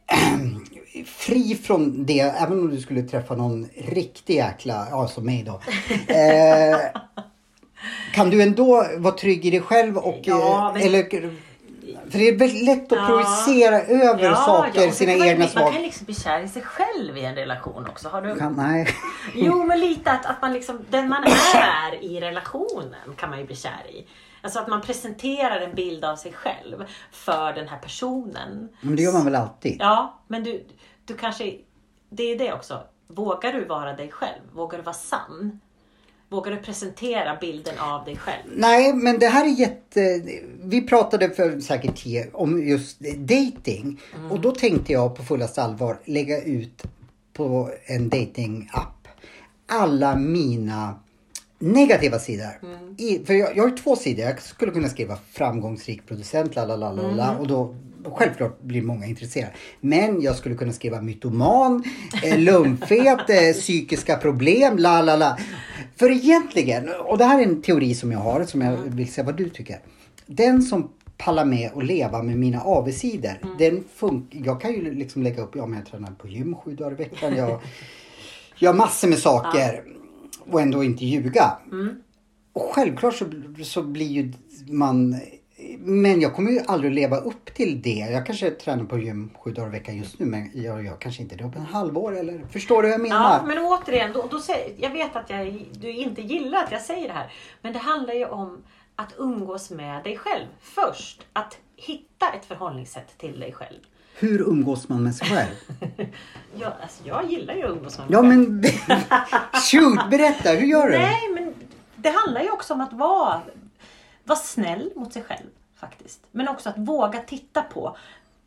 fri från det, även om du skulle träffa någon riktig jäkla, ja som mig då. Eh, kan du ändå vara trygg i dig själv och Ja, eh, men- eller för det är väldigt lätt att Ja. projicera över saker, och så sina man, egna Man svag... kan liksom bli kär i sig själv i en relation också. Har du... Kan, nej. Jo, men lite att, att man liksom, den man är i relationen kan man ju bli kär i. Alltså att man presenterar en bild av sig själv för den här personen. Men det gör man väl alltid? Ja, men du, du kanske, det är det också. Vågar du vara dig själv? Vågar du vara sann? Vågar du presentera bilden av dig själv? Nej, men det här är jätte... Vi pratade för säkert tio om just dating Och då tänkte jag på fullaste allvar lägga ut på en datingapp alla mina negativa sidor. I, för jag, jag har ju två sidor. Jag skulle kunna skriva framgångsrik producent, la la la la la och då självklart blir många intresserade. Men jag skulle kunna skriva mytoman, eh, lumpfet, eh, psykiska problem, la la la. För egentligen, och det här är en teori som jag har som jag vill se vad du tycker. Den som pallar med att leva med mina avigsidor, den funkar. Jag kan ju liksom lägga upp, ja men jag tränar på gym sju dagar i veckan. Jag gör massor med saker och ändå inte ljuga. Och självklart så, så blir ju man men jag kommer ju aldrig leva upp till det. Jag kanske tränar på gym sju dagar i veckan just nu men jag, jag kanske inte det om en halvår eller förstår du vad jag menar? Ja, men återigen, då, då säger, jag vet att jag, du inte gillar att jag säger det här. Men det handlar ju om att umgås med dig själv först. Att hitta ett förhållningssätt till dig själv. Hur umgås man med sig själv? Jag, alltså, jag gillar ju att umgås med mig Ja själv. men shoot, berätta, hur gör du? Nej, men det handlar ju också om att vara, vara snäll mot sig själv faktiskt. Men också att våga titta på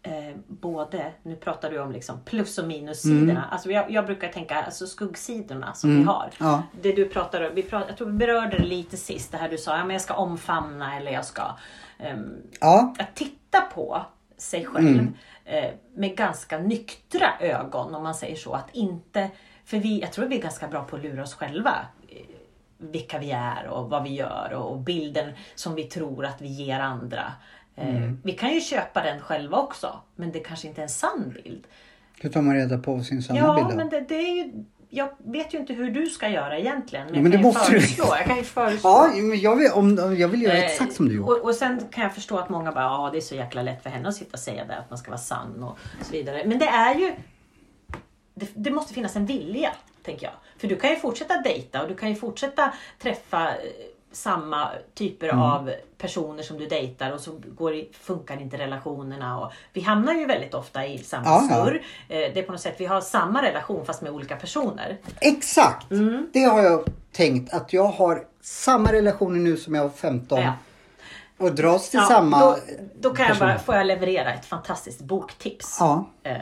eh, både, nu pratar du om liksom plus och minussidorna. Mm. Alltså jag, jag brukar tänka alltså skuggsidorna som vi har. Ja. Det du pratar om, vi pratar, jag tror vi berörde det lite sist, det här du sa, ja, men jag ska omfamna eller jag ska ehm, Ja, att titta på sig själv eh, med ganska nyktra ögon om man säger så. Att inte, för vi, jag tror vi är ganska bra på att lura oss själva. Vilka vi är och vad vi gör och, bilden som vi tror att vi ger andra. Eh, Vi kan ju köpa den själva också men det kanske inte är en sann bild. hur tar man reda på sin sanna Ja, bild då? men det, det är ju, jag vet ju inte hur du ska göra egentligen. Jo, men jag det kan ju måste du. föreslå. Jag kan ju föreslå. Ja, men jag vill, om, om- jag vill göra Eh, exakt som du gjorde. Och, och sen kan jag förstå att många bara, ja det är så jäkla lätt för henne att sitta och säga det, att man ska vara sann och så vidare. Men det är ju, det, det måste finnas en vilja, tänker jag. För du kan ju fortsätta dejta och du kan ju fortsätta träffa eh, samma typer Mm. av personer som du dejtar och så går, funkar inte relationerna. Och vi hamnar ju väldigt ofta i samma Ja, snurr. Eh, Det är på något sätt, vi har samma relation fast med olika personer. Exakt! Mm. Det har jag tänkt att jag har samma relationer nu som jag var 15 Ja. och dras till samma då, då kan jag bara, får jag leverera ett fantastiskt boktips. Eh,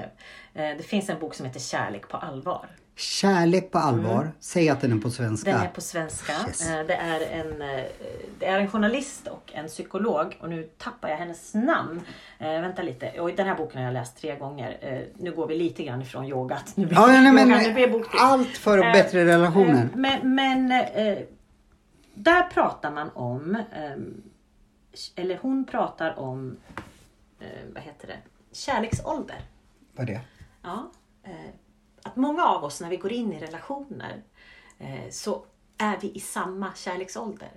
Det finns en bok som heter Kärlek på allvar. Kärlek på allvar. Säg att den är på svenska. Mm. Den är på svenska. Yes. Eh, Det, är en, eh, det är en journalist och en psykolog och nu tappar jag hennes namn. Eh, vänta lite. Och den här boken har jag läst tre gånger. Eh, nu går vi lite grann ifrån yogat. Nu blir, Ja, nej, men, yoga, nu blir boktips. allt för Eh, bättre relationer. Men, men där pratar man om, eller hon pratar om, vad heter det, kärleksålder. Vad är det? Ja, att många av oss när vi går in i relationer eh, så är vi i samma kärleksålder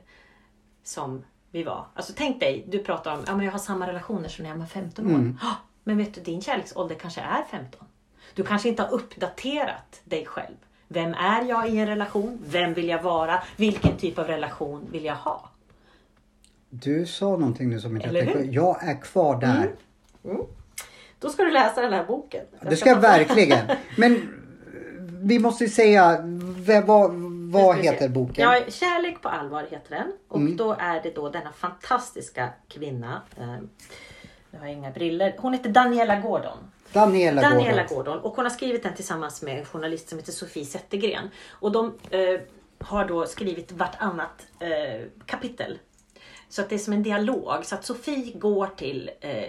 som vi var. Alltså tänk dig, du pratar om, ja men jag har samma relationer som när jag var 15 år. Mm. Ah, Men vet du, din kärleksålder kanske är 15. Du kanske inte har uppdaterat dig själv. Vem är jag i en relation? Vem vill jag vara? Vilken typ av relation vill jag ha? Du sa någonting nu som inte Eller jag tänkte. Jag är kvar där. Då ska du läsa den här boken. Det ska jag verkligen. Men vi måste ju säga, vad, vad vi se. heter boken? Ja, Kärlek på allvar heter den. Och Mm. då är det då denna fantastiska kvinna. Eh, jag har inga briller. Hon heter Daniela Gordon. Daniela, Daniela Gordon. Gordon. Och hon har skrivit den tillsammans med en journalist som heter Sofie Zettergren. Och de eh, har då skrivit vartannat eh, kapitel. Så att det är som en dialog. Så att Sofie går till eh,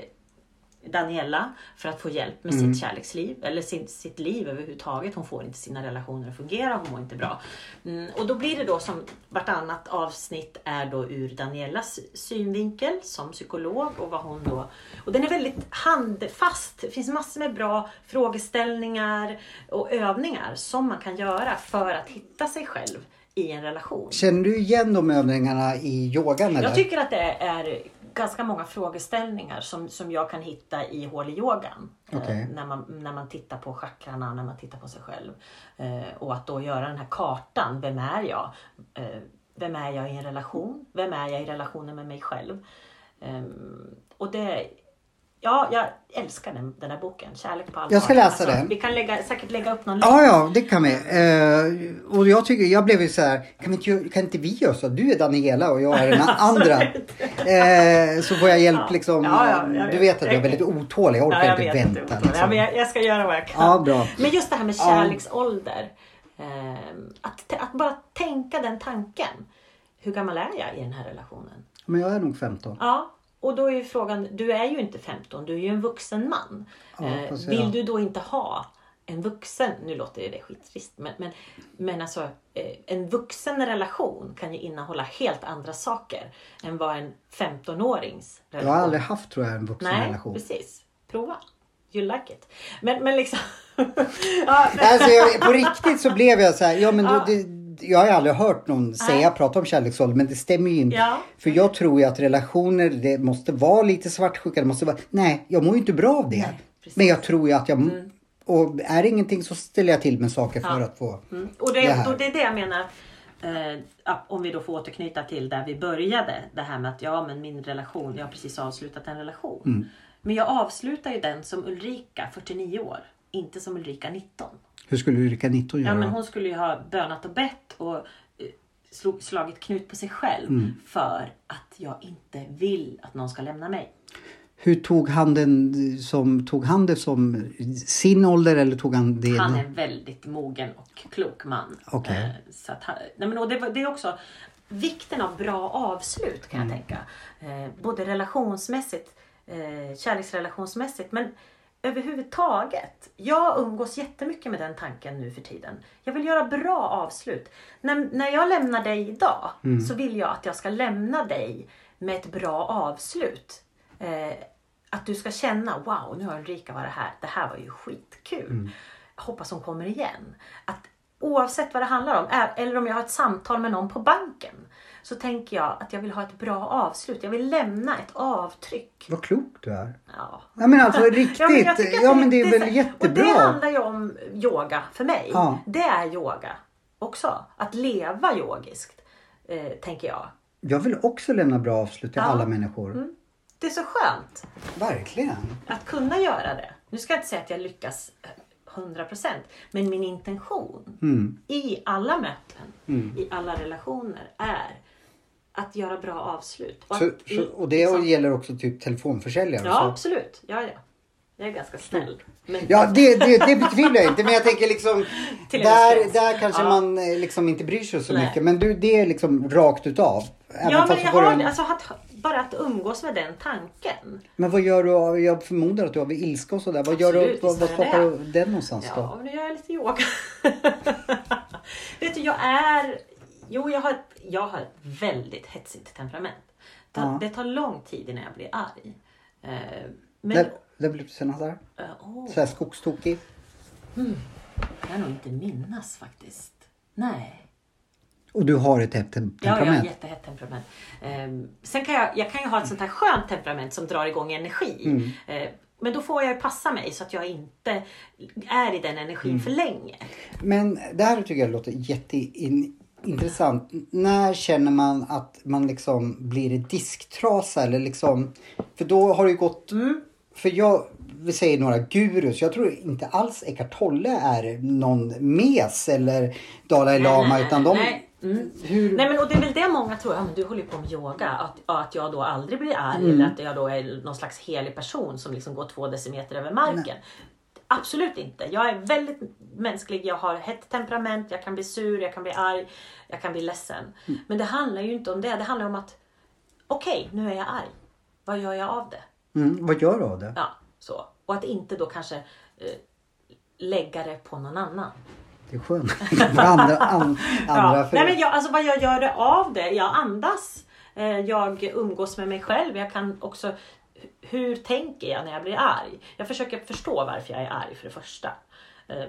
Daniela för att få hjälp med Mm. sitt kärleksliv eller sin, sitt liv överhuvudtaget. Hon får inte sina relationer att fungera, hon mår inte bra. Mm, och då blir det då som vartannat avsnitt är då ur Danielas synvinkel som psykolog och vad hon då... Och den är väldigt handfast. Det finns massor med bra frågeställningar och övningar som man kan göra för att hitta sig själv i en relation. Känner du igen de övningarna i yogan eller? Jag tycker att det är ganska många frågeställningar som, som jag kan hitta i hål i yogan. Eh, när, man, när man tittar på chakrarna, när man tittar på sig själv. Eh, och att då göra den här kartan. Vem är jag? Eh, vem är jag i en relation? Vem är jag i relationen med mig själv? Ehm, och det... Ja, jag älskar den, den här boken. Kärlek på allvar. Alltså, Jag ska läsa den. Vi kan lägga, säkert lägga upp någon länk. Ja, ja, det kan vi. Eh, och jag tycker, jag blev ju så här, kan, inte, kan inte vi göra så? Du är Daniela och jag är den andra. Eh, så får jag hjälp Ja. liksom. Ja, ja, du vet. vet att jag är väldigt otålig, jag orkar Ja, jag inte vet vänta. inte. liksom. Men jag, jag ska göra vad jag kan. Ja, bra. Men just det här med kärleksålder. ehm, att, att bara tänka den tanken. Hur gammal är jag i den här relationen? Men jag är nog 15. Ja, och då är ju frågan, du är ju inte 15, du är ju en vuxen man. Ja, Eh, jag- vill du då inte ha en vuxen, nu låter det skittrist, men, men, men alltså eh, en vuxen relation kan ju innehålla helt andra saker än vad en 15-årings Jag relation har aldrig haft tror jag en vuxen Nej, relation. precis. Prova. You like it. Men, men liksom... ja, men, Alltså jag, på riktigt så blev jag så här, ja men Ja. du, det, jag har aldrig hört någon säga, prata om kärleksålder men det stämmer ju inte. Ja. För jag tror ju att relationer, det måste vara lite svartsjuka, det måste vara, nej jag mår ju inte bra av det. Nej, men jag tror ju att jag, och är det ingenting så ställer jag till med saker för Ja. att få Mm. Och det, det här. då, det är det jag menar. Eh, om vi då får återknyta till där vi började. Det här med att ja men min relation, jag har precis avslutat en relation. Mm. Men jag avslutar ju den som Ulrika, 49 år. Inte som Ulrika, 19. Hur skulle Ulrika 19 göra? Ja men hon skulle ju ha bönat och bett och eh, slog, slagit knut på sig själv. Mm. För att jag inte vill att någon ska lämna mig. Hur tog han, den som, tog han det som sin ålder eller tog han det? Han är en väldigt mogen och klok man. Okej. Eh, Så att nej men och det, det är också vikten av bra avslut kan Mm. jag tänka. Eh, både relationsmässigt, kärleksrelationsmässigt men överhuvudtaget. Jag umgås jättemycket med den tanken nu för tiden. Jag vill göra bra avslut. När, när jag lämnar dig idag Mm. så vill jag att jag ska lämna dig med ett bra avslut. Eh, att du ska känna, wow nu har Ulrika varit här. Det här var ju skitkul. Jag hoppas hon kommer igen. Att oavsett vad det handlar om, eller om jag har ett samtal med någon på banken. Så tänker jag att jag vill ha ett bra avslut. Jag vill lämna ett avtryck. Vad klok du är. Ja. Ja men alltså riktigt. Ja Ja men, jag men, tycker att det är väl så- jättebra. Och det handlar ju om yoga för mig. Ja. Det är yoga också. Att leva yogiskt. Eh, tänker jag. Jag vill också lämna bra avslut till Ja. alla människor. Det är så skönt Verkligen. att kunna göra det. Nu ska jag inte säga att jag lyckas eh, 100% men min intention Mm. i alla möten, i alla relationer är att göra bra avslut. Och, Så, så, och det liksom- gäller också typ telefonförsäljare? Ja, så. absolut. Ja, ja. Jag är ganska snäll. Men, Ja, det, det, det betvivlar jag inte. Men jag tänker liksom, där, där kanske Ja. man eh, liksom inte bryr sig så Nej. mycket. Men du, det är liksom rakt utav. Även ja, men jag har, en- alltså, att, bara att umgås med den tanken. Men vad gör du av, jag förmodar att du har ilska och sådär. Vad gör du, Absolut, vad, vad det. du den någonstans Ja, då? men nu gör jag lite yoga. Vet du, jag är... Jo, jag har ett, jag har ett väldigt hetsigt temperament. Det, Ja. det tar lång tid innan jag blir arg. Eh, men... Där, där blev du senast där? eh, åh, Såhär skogstokig? kan jag nog inte minnas faktiskt. Nej. Och du har ett hett tem- Ja, jag har temperament? jättehett temperament. Ehm, sen kan jag, jag kan ju ha ett sånt här skönt temperament som drar igång energi. Mm. Eh, men då får jag passa mig så att jag inte är i den energin Mm. för länge. Men det här tycker jag låter jätteintressant. När känner man att man liksom blir disktrasa eller liksom... För då har det ju gått... Mm. För jag, vi säger några gurus. Jag tror inte alls Eckart Tolle är någon mes eller Dalai Lama nej, utan de... nej. Mm. Hur... Nej men och det är väl det många tror, ja men du håller ju på med yoga, att, att jag då aldrig blir arg Mm. eller att jag då är någon slags helig person som liksom går två decimeter över marken. Absolut inte. Jag är väldigt mänsklig, jag har hett temperament, jag kan bli sur, jag kan bli arg, jag kan bli ledsen. Mm. Men det handlar ju inte om det, det handlar om att okej, nu är jag arg. Vad gör jag av det? Mm, vad gör du av det? Ja, så. Och att inte då kanske eh, lägga det på någon annan. Det är skönt. Andra, an, andra Ja. Nej, men jag, alltså vad jag gör det av det. Jag andas. Eh, Jag umgås med mig själv. Jag kan också hur tänker jag när jag blir arg? Jag försöker förstå varför jag är arg för det första. Eh,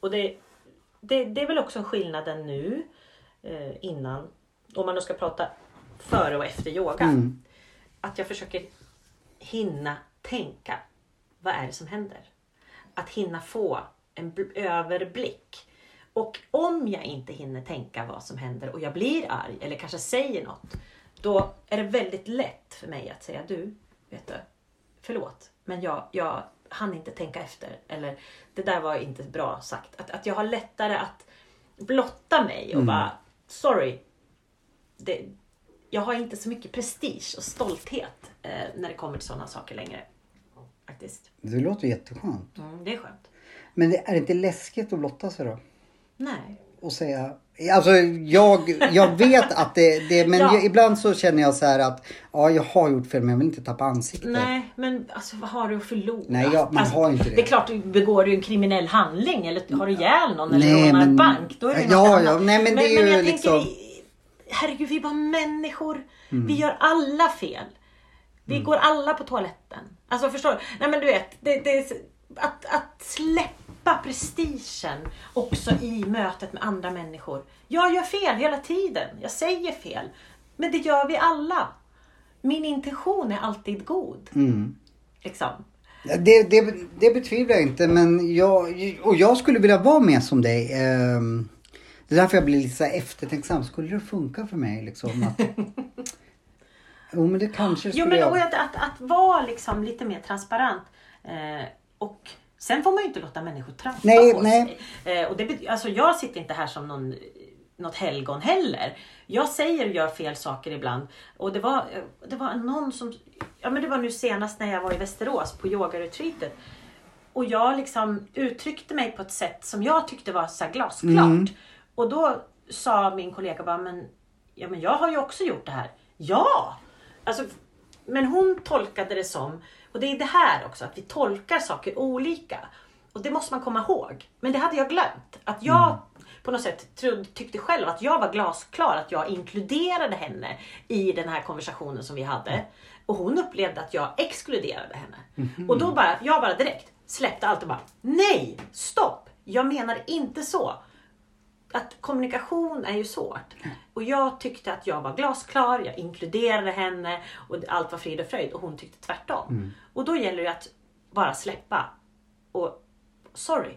Och det, det, det är väl också skillnaden nu eh, innan. Om man då ska prata före och efter yoga. Mm. Att jag försöker hinna tänka. Vad är det som händer? Att hinna få en bl- överblick. Och om jag inte hinner tänka vad som händer och jag blir arg eller kanske säger något. Då är det väldigt lätt för mig att säga du, vet du, förlåt. Men jag, jag hann inte tänka efter. Eller det där var inte bra sagt. Att, att jag har lättare att blotta mig och bara sorry. Det, jag har inte så mycket prestige och stolthet eh, när det kommer till sådana saker längre. Faktiskt. Det låter jätteskönt. Mm, det är skönt. Men det, är det inte läskigt att blotta sig då? Nej. och säga... Alltså jag, jag vet att det, det men Ja. jag, ibland så känner jag så här att ja, jag har gjort fel men jag vill inte tappa ansiktet. Nej, men alltså, vad har du att förlora? Nej, ja, man alltså, har inte det. Det är klart, du begår du en kriminell handling eller har du ihjäl någon eller Nej, rånar en men- bank. Då är det Ja, något ja, annat. nej, men det är ju jag liksom- tänker, vi, herregud, vi är bara människor. Mm. Vi gör alla fel. Vi går alla på toaletten. Alltså förstår du? Nej men du vet, det, det är, att, att släppa prestigen också i mötet med andra människor. Jag gör fel hela tiden. Jag säger fel. Men det gör vi alla. Min intention är alltid god. Mm. Liksom. Det, det, det betvivlar jag inte men jag, och jag skulle vilja vara med som dig. ehm, Det är därför jag blir lite så eftertänksam. Skulle det funka för mig liksom? Att... Jo men det kanske Jo, skulle men jag... att, att, att vara liksom lite mer transparent. Eh, och sen får man ju inte låta människor trampa Nej, på nej. sig. Eh, och det, alltså, jag sitter inte här som någon, något helgon heller. Jag säger och gör fel saker ibland. Och det var, eh, det var någon som... Ja men det var nu senast när jag var i Västerås på yogaretreatet. Och jag liksom uttryckte mig på ett sätt som jag tyckte var så glasklart. Mm. Och då sa min kollega bara, men, ja, men jag har ju också gjort det här. Ja! Alltså, men hon tolkade det som, och det är det här också, att vi tolkar saker olika. Och det måste man komma ihåg. Men det hade jag glömt. Att jag på något sätt tyckte själv att jag var glasklar, att jag inkluderade henne i den här konversationen som vi hade. Och hon upplevde att jag exkluderade henne. Och då bara, jag bara direkt släppte allt och bara, nej, stopp! Jag menar inte så att kommunikation är ju svårt. Och jag tyckte att jag var glasklar, jag inkluderade henne och allt var frid och fröjd och hon tyckte tvärtom. Och då gäller det att bara släppa. Och sorry,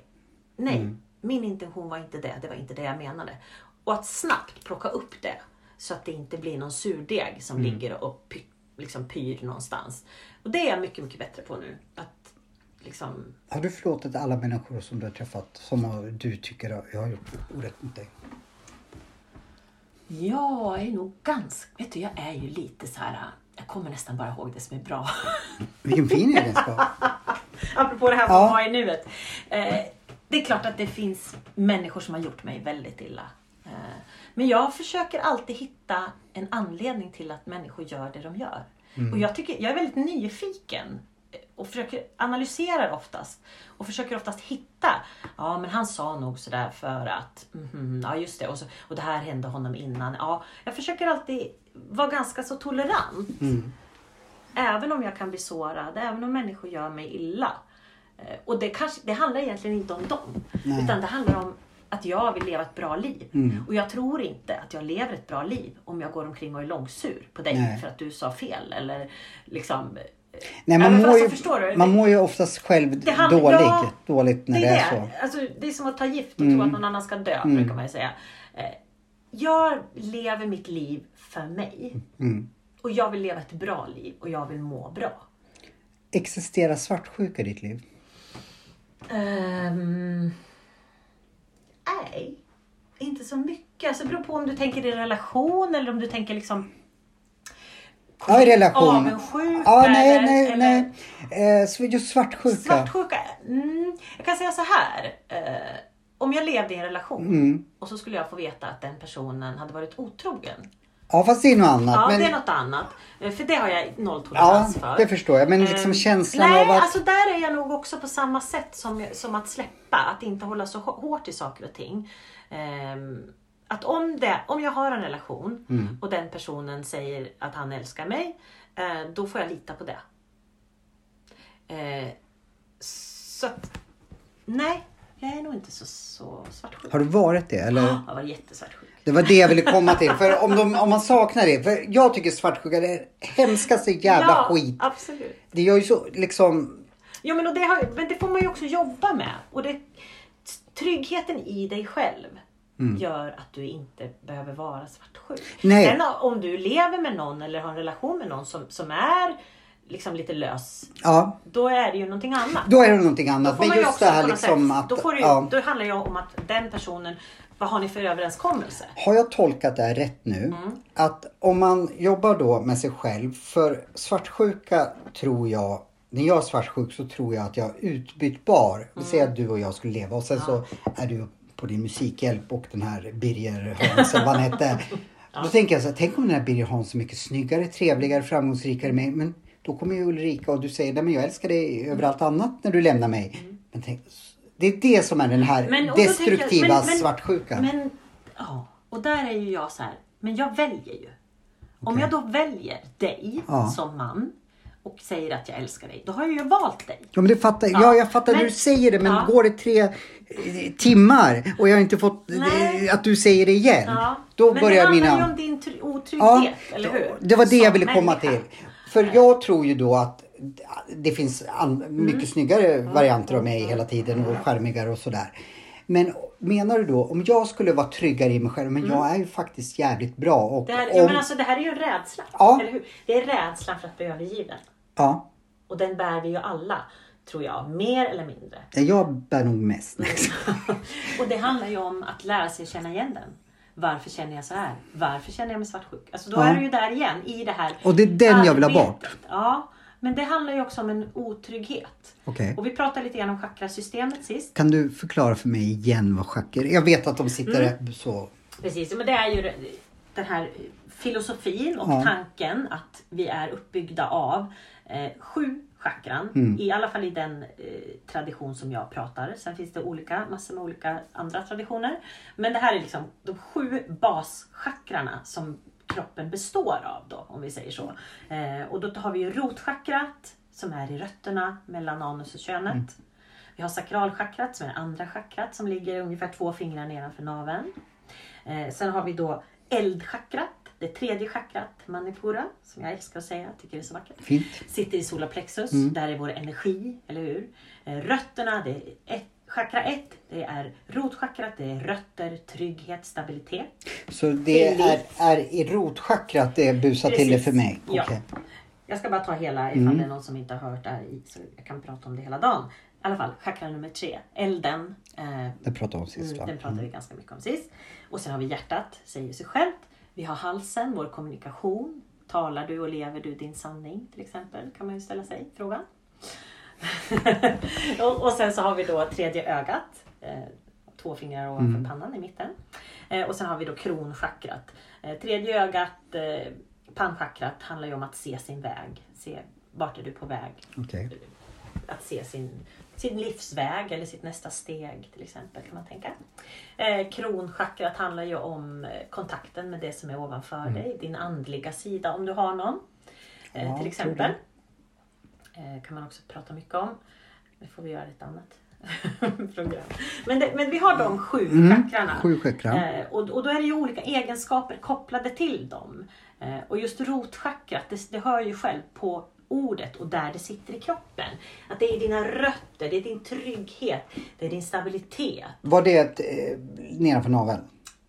nej, min intention var inte det, det var inte det jag menade. Och att snabbt plocka upp det så att det inte blir någon surdeg som ligger och py, liksom pyr någonstans. Och det är jag mycket, mycket bättre på nu. Att liksom Har du förlåtit alla människor som du har träffat som du tycker jag har gjort orätt mot dig? Jag är nog ganska, vet du jag är ju lite så här. jag kommer nästan bara ihåg det som är bra. Vilken fin egenskap. Apropå det här med Ja. att vara i nuet. Eh, det är klart att det finns människor som har gjort mig väldigt illa. Eh, men jag försöker alltid hitta en anledning till att människor gör det de gör. Och jag, tycker, jag är väldigt nyfiken och försöker analysera oftast. Och försöker oftast hitta, ja men han sa nog sådär för att, mhm, ja just det, och, så, och det här hände honom innan. Ja, jag försöker alltid vara ganska så tolerant. Även om jag kan bli sårad, även om människor gör mig illa. Eh, Och det, kanske, det handlar egentligen inte om dem. Nej. Utan det handlar om att jag vill leva ett bra liv. Mm. Och jag tror inte att jag lever ett bra liv om jag går omkring och är långsur på dig Nej. för att du sa fel. Eller liksom... Nej, man, mår ju, förstår du, man mår ju oftast själv handlar- dålig, ja, dåligt när det det, är är det. så. Mm. Alltså, det är som att ta gift och tro att någon annan ska dö, brukar man ju säga. Eh, Jag lever mitt liv för mig. Mm. Och jag vill leva ett bra liv och jag vill må bra. Existerar svartsjuka i ditt liv? Ehm, nej, inte så mycket. Alltså, det beror på om du tänker i relation eller om du tänker liksom Ja, i relation. avundsjuka. Ja, nej, eller, nej, eller nej. Eh, just svartsjuka. Svartsjuka. Mm, jag kan säga så här. Eh, om jag levde i en relation Mm. och så skulle jag få veta att den personen hade varit otrogen. Ja, fast det är något annat. Ja, men, det är något annat. Eh, För det har jag ja, nolltolerans för. det förstår jag. Men liksom Ehm, känslan Nej, av att... alltså där är jag nog också på samma sätt som, som att släppa. Att inte hålla så hå- hårt i saker och ting. Ehm, att om, det, om jag har en relation Mm. och den personen säger att han älskar mig. Eh, då får jag lita på det. Eh, så att, nej, jag är nog inte så, så svartsjuk. Har du varit det? Eller? Jag har varit jättesvartsjuk. Det var det jag ville komma till. För om, de, om man saknar det. För jag tycker svartsjuka är det hemskaste jävla ja, skit. absolut. Det gör ju så liksom... Jo, men, och det har, men det får man ju också jobba med. Och det, tryggheten i dig själv gör att du inte behöver vara svartsjuk. Nej. Sen om du lever med någon eller har en relation med någon som, som är liksom lite lös. Ja, Då är det ju någonting annat. då är det någonting annat. Men just det här liksom sätt, att... då, får du, ja. då handlar det ju om att den personen, vad har ni för överenskommelse? Har jag tolkat det här rätt nu? Mm. Att om man jobbar då med sig själv. För svartsjuka tror jag. När jag är svartsjuk så tror jag att jag är utbytbar. Mm. säger att du och jag skulle leva och sen så är du på din musikhjälp och den här Birger Hans eller vad han hette. Då tänker jag så här, tänk om den här Birger Hans är mycket snyggare, trevligare, framgångsrikare mig. Men då kommer ju Ulrika och du säger, nej men jag älskar dig över allt annat när du lämnar mig. Men tänk, det är det som är den här Mm. Men- tänker jag- destruktiva men- men- svartsjukan. Men, ja, och där är ju jag så här, men jag väljer ju. Om jag då väljer dig Ja. som man och säger att jag älskar dig, då har jag ju valt dig. Ja, men det fattar, ja. Ja, jag fattar men- hur du säger det men Ja. går det tre eh, timmar och jag har inte fått Nej. eh, att du säger det igen. Ja. Då men börjar det mina... handlar ju om din tr- otrygghet, eller hur? Det var det jag Som ville komma människa. till. För jag tror ju då att det finns an- mycket Mm. snyggare varianter av mig hela tiden och charmigare och sådär. Men menar du då, om jag skulle vara tryggare i mig själv, men jag är ju faktiskt jävligt bra. Och Det här, om, ja, men alltså, det här är ju en rädsla. Ja. Eller hur? Det är rädslan för att bli övergiven. Ja, Och den bär vi ju alla, tror jag. Mer eller mindre. jag bär nog mest. Och det handlar ju om att lära sig känna igen den. Varför känner jag så här? Varför känner jag mig svartsjuk? Alltså då Ja. är du ju där igen i det här Och det är den jag vill ha arbetet. bort. Ja, men det handlar ju också om en otrygghet. Okej. Och vi pratade lite grann om chakrasystemet sist. Kan du förklara för mig igen vad schack är? Jag vet att de sitter Mm. så. Precis, men det är ju den här filosofin och Ja. tanken att vi är uppbyggda av eh, sju chakran. Mm. I alla fall i den eh, tradition som jag pratar. Sen finns det olika, massor med olika andra traditioner. Men det här är liksom de sju baschakrarna som kroppen består av då, om vi säger så. Eh, och då har vi ju rotchakrat som är i rötterna mellan anus och könet. Vi har sakralchakrat som är andra chakrat som ligger ungefär två fingrar nedanför naveln. Eh, sen har vi då eldchakrat, det tredje chakrat, manipura, som jag älskar att säga, tycker det är så vackert. Fint. Sitter i solarplexus, Mm. där är vår energi, eller hur? Eh, rötterna, det är ett, chakra 1, det är rotchakrat, det är rötter, trygghet, stabilitet. Så det är, är i rotchakrat det busar till det för mig? Ja. Okej. Jag ska bara ta hela ifall Mm. det är någon som inte har hört det här i, så jag kan prata om det hela dagen. I alla fall, chakra nummer tre, elden. Eh, Det pratade om sist Mm, va? den pratade vi ganska mycket om sist. Och sen har vi hjärtat, säger sig självt. Vi har halsen, vår kommunikation. Talar du och lever du din sanning till exempel? Kan man ju ställa sig frågan. och, och sen så har vi då tredje ögat. Eh, två fingrar ovanför Mm. pannan i mitten. Eh, och sen har vi då kronchakrat. Eh, tredje ögat, eh, pannchakrat, handlar ju om att se sin väg. Se vart är du på väg Okej. att se sin, sin livsväg eller sitt nästa steg till exempel kan man tänka. Eh, kronchakrat handlar ju om eh, kontakten med det som är ovanför dig, din andliga sida om du har någon. Eh, Ja, till exempel. Eh, kan man också prata mycket om. Det får vi göra ett annat program. Men, det, men vi har de sju Mm, chakrarna. Sju chakran. Eh, och, och då är det ju olika egenskaper kopplade till dem. Eh, och just rotchakrat, det, det hör ju själv på ordet och där det sitter i kroppen. Att det är dina rötter, det är din trygghet, det är din stabilitet. Var det ett, eh, nedanför naveln?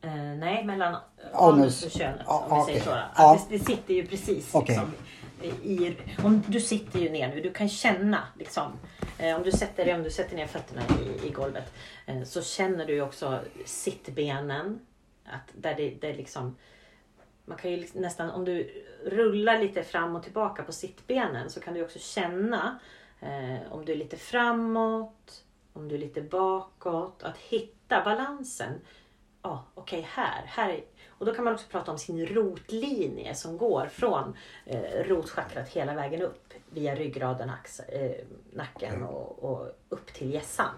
Eh, nej, mellan Anus. och könet. Ja, om vi säger så. Ja. det, det sitter ju precis Okej. liksom, i, om Du sitter ju ner nu, du kan känna liksom. Eh, om, du sätter, om du sätter ner fötterna i, i golvet eh, så känner du ju också sittbenen. Att där det, det är liksom man kan ju liksom nästan, om du rullar lite fram och tillbaka på sittbenen så kan du också känna eh, om du är lite framåt, om du är lite bakåt. Att hitta balansen. Ja, okej här, här. är- Och då kan man också prata om sin rotlinje som går från eh, rotchakrat hela vägen upp via ryggraden, ax, eh, nacken och, och upp till hjässan.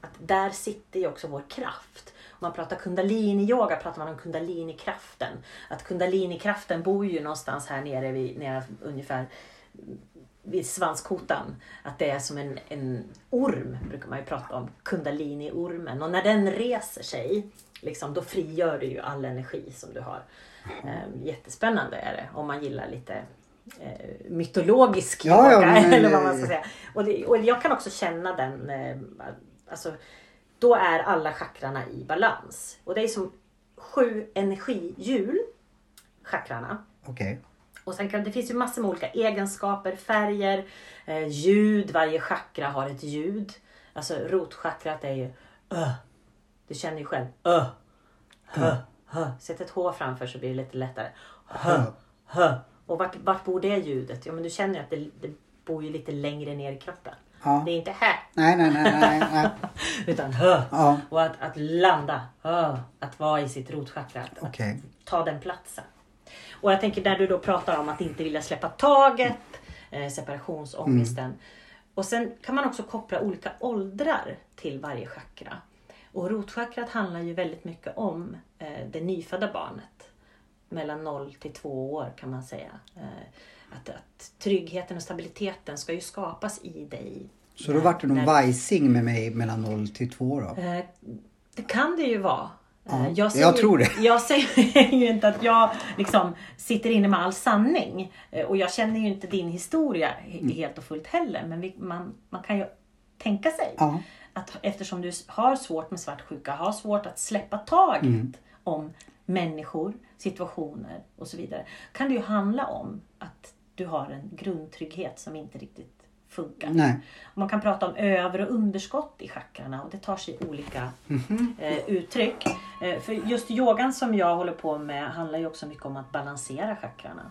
Att där sitter ju också vår kraft. Man pratar kundalini-yoga pratar man om kundalini-kraften. Att kundalini-kraften bor ju någonstans här nere, vid, nere ungefär vid svanskotan. Att det är som en, en orm, brukar man ju prata om. Kundalini-ormen. Och när den reser sig, liksom, då frigör du ju all energi som du har. Eh, jättespännande är det om man gillar lite eh, mytologisk Ja, ja, yoga. men- eller vad man ska säga. Och, det, och jag kan också känna den, eh, alltså, då är alla chakrarna i balans. Och det är som sju energihjul, chakrarna. Okej. Och sen kan, det finns ju massor med olika egenskaper, färger, eh, ljud. Varje chakra har ett ljud. Alltså rotchakrat är ju ö. Du känner ju själv ö. Hö. Hö. Sätt ett H framför så blir det lite lättare. Hö. Hö. Och vart, vart bor det ljudet? Ja men du känner ju att det, det bor ju lite längre ner i kroppen. Ja. Det är inte här. Nej, nej, nej, nej, nej. Utan hö. Ja. Och att, att landa. Hö. Att vara i sitt rotchakra. Okej. ta den platsen. Och jag tänker där du då pratar om att inte vilja släppa taget, eh, separationsångesten. Och sen kan man också koppla olika åldrar till varje chakra. Och rotchakrat handlar ju väldigt mycket om eh, det nyfödda barnet. Mellan 0 till 2 år kan man säga. Eh, att, att tryggheten och stabiliteten ska ju skapas i dig. Så då vart det någon När- vajsing med mig mellan 0 till 2 då? Eh, Det kan det ju vara. Ja, Eh, jag säger, tror det. Jag säger ju inte att jag liksom sitter inne med all sanning. Eh, Och jag känner ju inte din historia Mm. helt och fullt heller. Men vi, man, man kan ju tänka sig Ja. att eftersom du har svårt med svartsjuka, har svårt att släppa taget Mm. om människor, situationer och så vidare. Kan det ju handla om att du har en grundtrygghet som inte riktigt funkar. Nej. Man kan prata om över och underskott i chakrarna och det tar sig olika Mhm. eh, uttryck. Eh, för just yogan som jag håller på med handlar ju också mycket om att balansera chakrarna.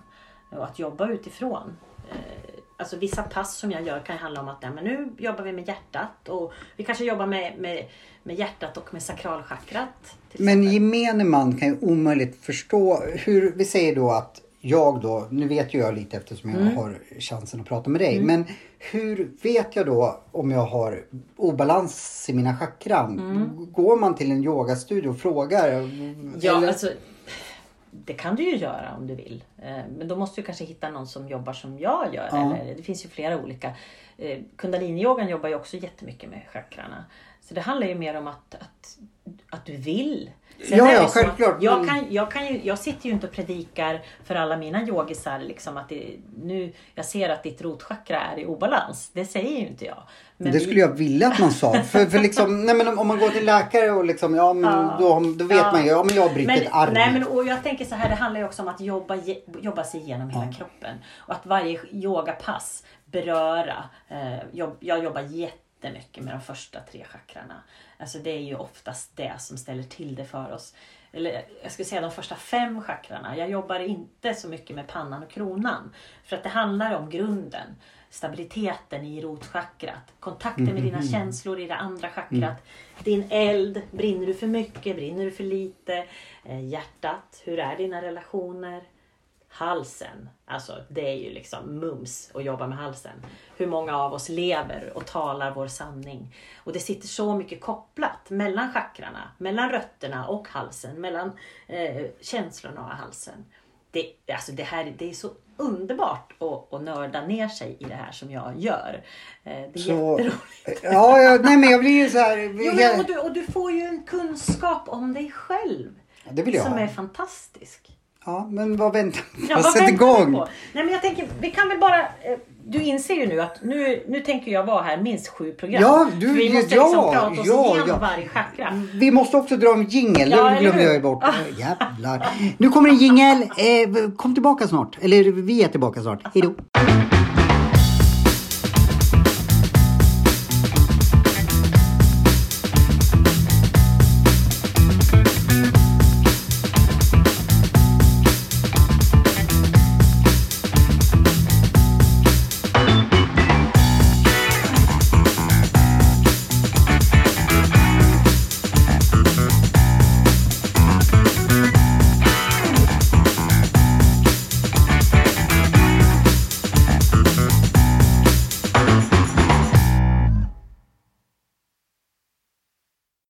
Och att jobba utifrån. Eh, alltså vissa pass som jag gör kan handla om att nej, men nu jobbar vi med hjärtat och vi kanske jobbar med, med, med hjärtat och med sakralchakrat. Men gemene man kan ju omöjligt förstå hur, vi säger då att jag då, nu vet ju jag lite eftersom jag Mm. har chansen att prata med dig. Men hur vet jag då om jag har obalans i mina chakran? Mm. Går man till en yogastudio och frågar? Ja, Eller- alltså, det kan du ju göra om du vill. Eh, Men då måste du kanske hitta någon som jobbar som jag gör. Ja. Eller, det finns ju flera olika. Eh, Kundaliniyogan jobbar ju också jättemycket med chakrarna. Så det handlar ju mer om att, att, att du vill. Ja, ja, självklart, Jag, kan, jag, kan ju, jag sitter ju inte och predikar för alla mina yogisar liksom att det, nu, jag ser att ditt rotchakra är i obalans. Det säger ju inte jag. Men det skulle jag vilja att man sa. För, för liksom, nej men om man går till läkare och liksom, ja men Ja. då, då vet Ja. man ju, ja men jag har brutit Men, ett arm. nej, men, och jag tänker så här, det handlar ju också om att jobba, jobba sig igenom hela kroppen. Och att varje yogapass beröra. Eh, jag, jag jobbar jättemycket med de första tre chakrarna. Alltså det är ju oftast det som ställer till det för oss. Eller jag skulle säga de första fem chakrarna. Jag jobbar inte så mycket med pannan och kronan. För att det handlar om grunden. Stabiliteten i rotchakrat. Kontakten med dina känslor i det andra chakrat. Din eld. Brinner du för mycket? Brinner du för lite? Eh, hjärtat. Hur är dina relationer? Halsen. Alltså det är ju liksom mums att jobba med halsen. Hur många av oss lever och talar vår sanning. Och det sitter så mycket kopplat mellan chakrarna, mellan rötterna och halsen, mellan eh, känslorna och halsen. Det, alltså det, här, det är så underbart att, att nörda ner sig i det här som jag gör. Eh, det är Så- jätteroligt. Ja, ja, nej men jag blir ju så här. Jo, men, och, du, och du får ju en kunskap om dig själv. jag som ha. är fantastisk. Ja, men vad väntar Ja, man? vad Sätt väntar igång! på? Nej, men jag tänker, vi kan väl bara... eh, Du inser ju nu att nu, nu tänker jag vara här minst sju program. Ja, du- vi måste ja, liksom prata oss ja, igenom ja. varje chakra. Vi måste också dra en jingel. Ja, det glömde jag ju bort. Jävlar. Nu kommer en jingel. Eh, kom tillbaka snart. Eller vi är tillbaka snart. Hej då.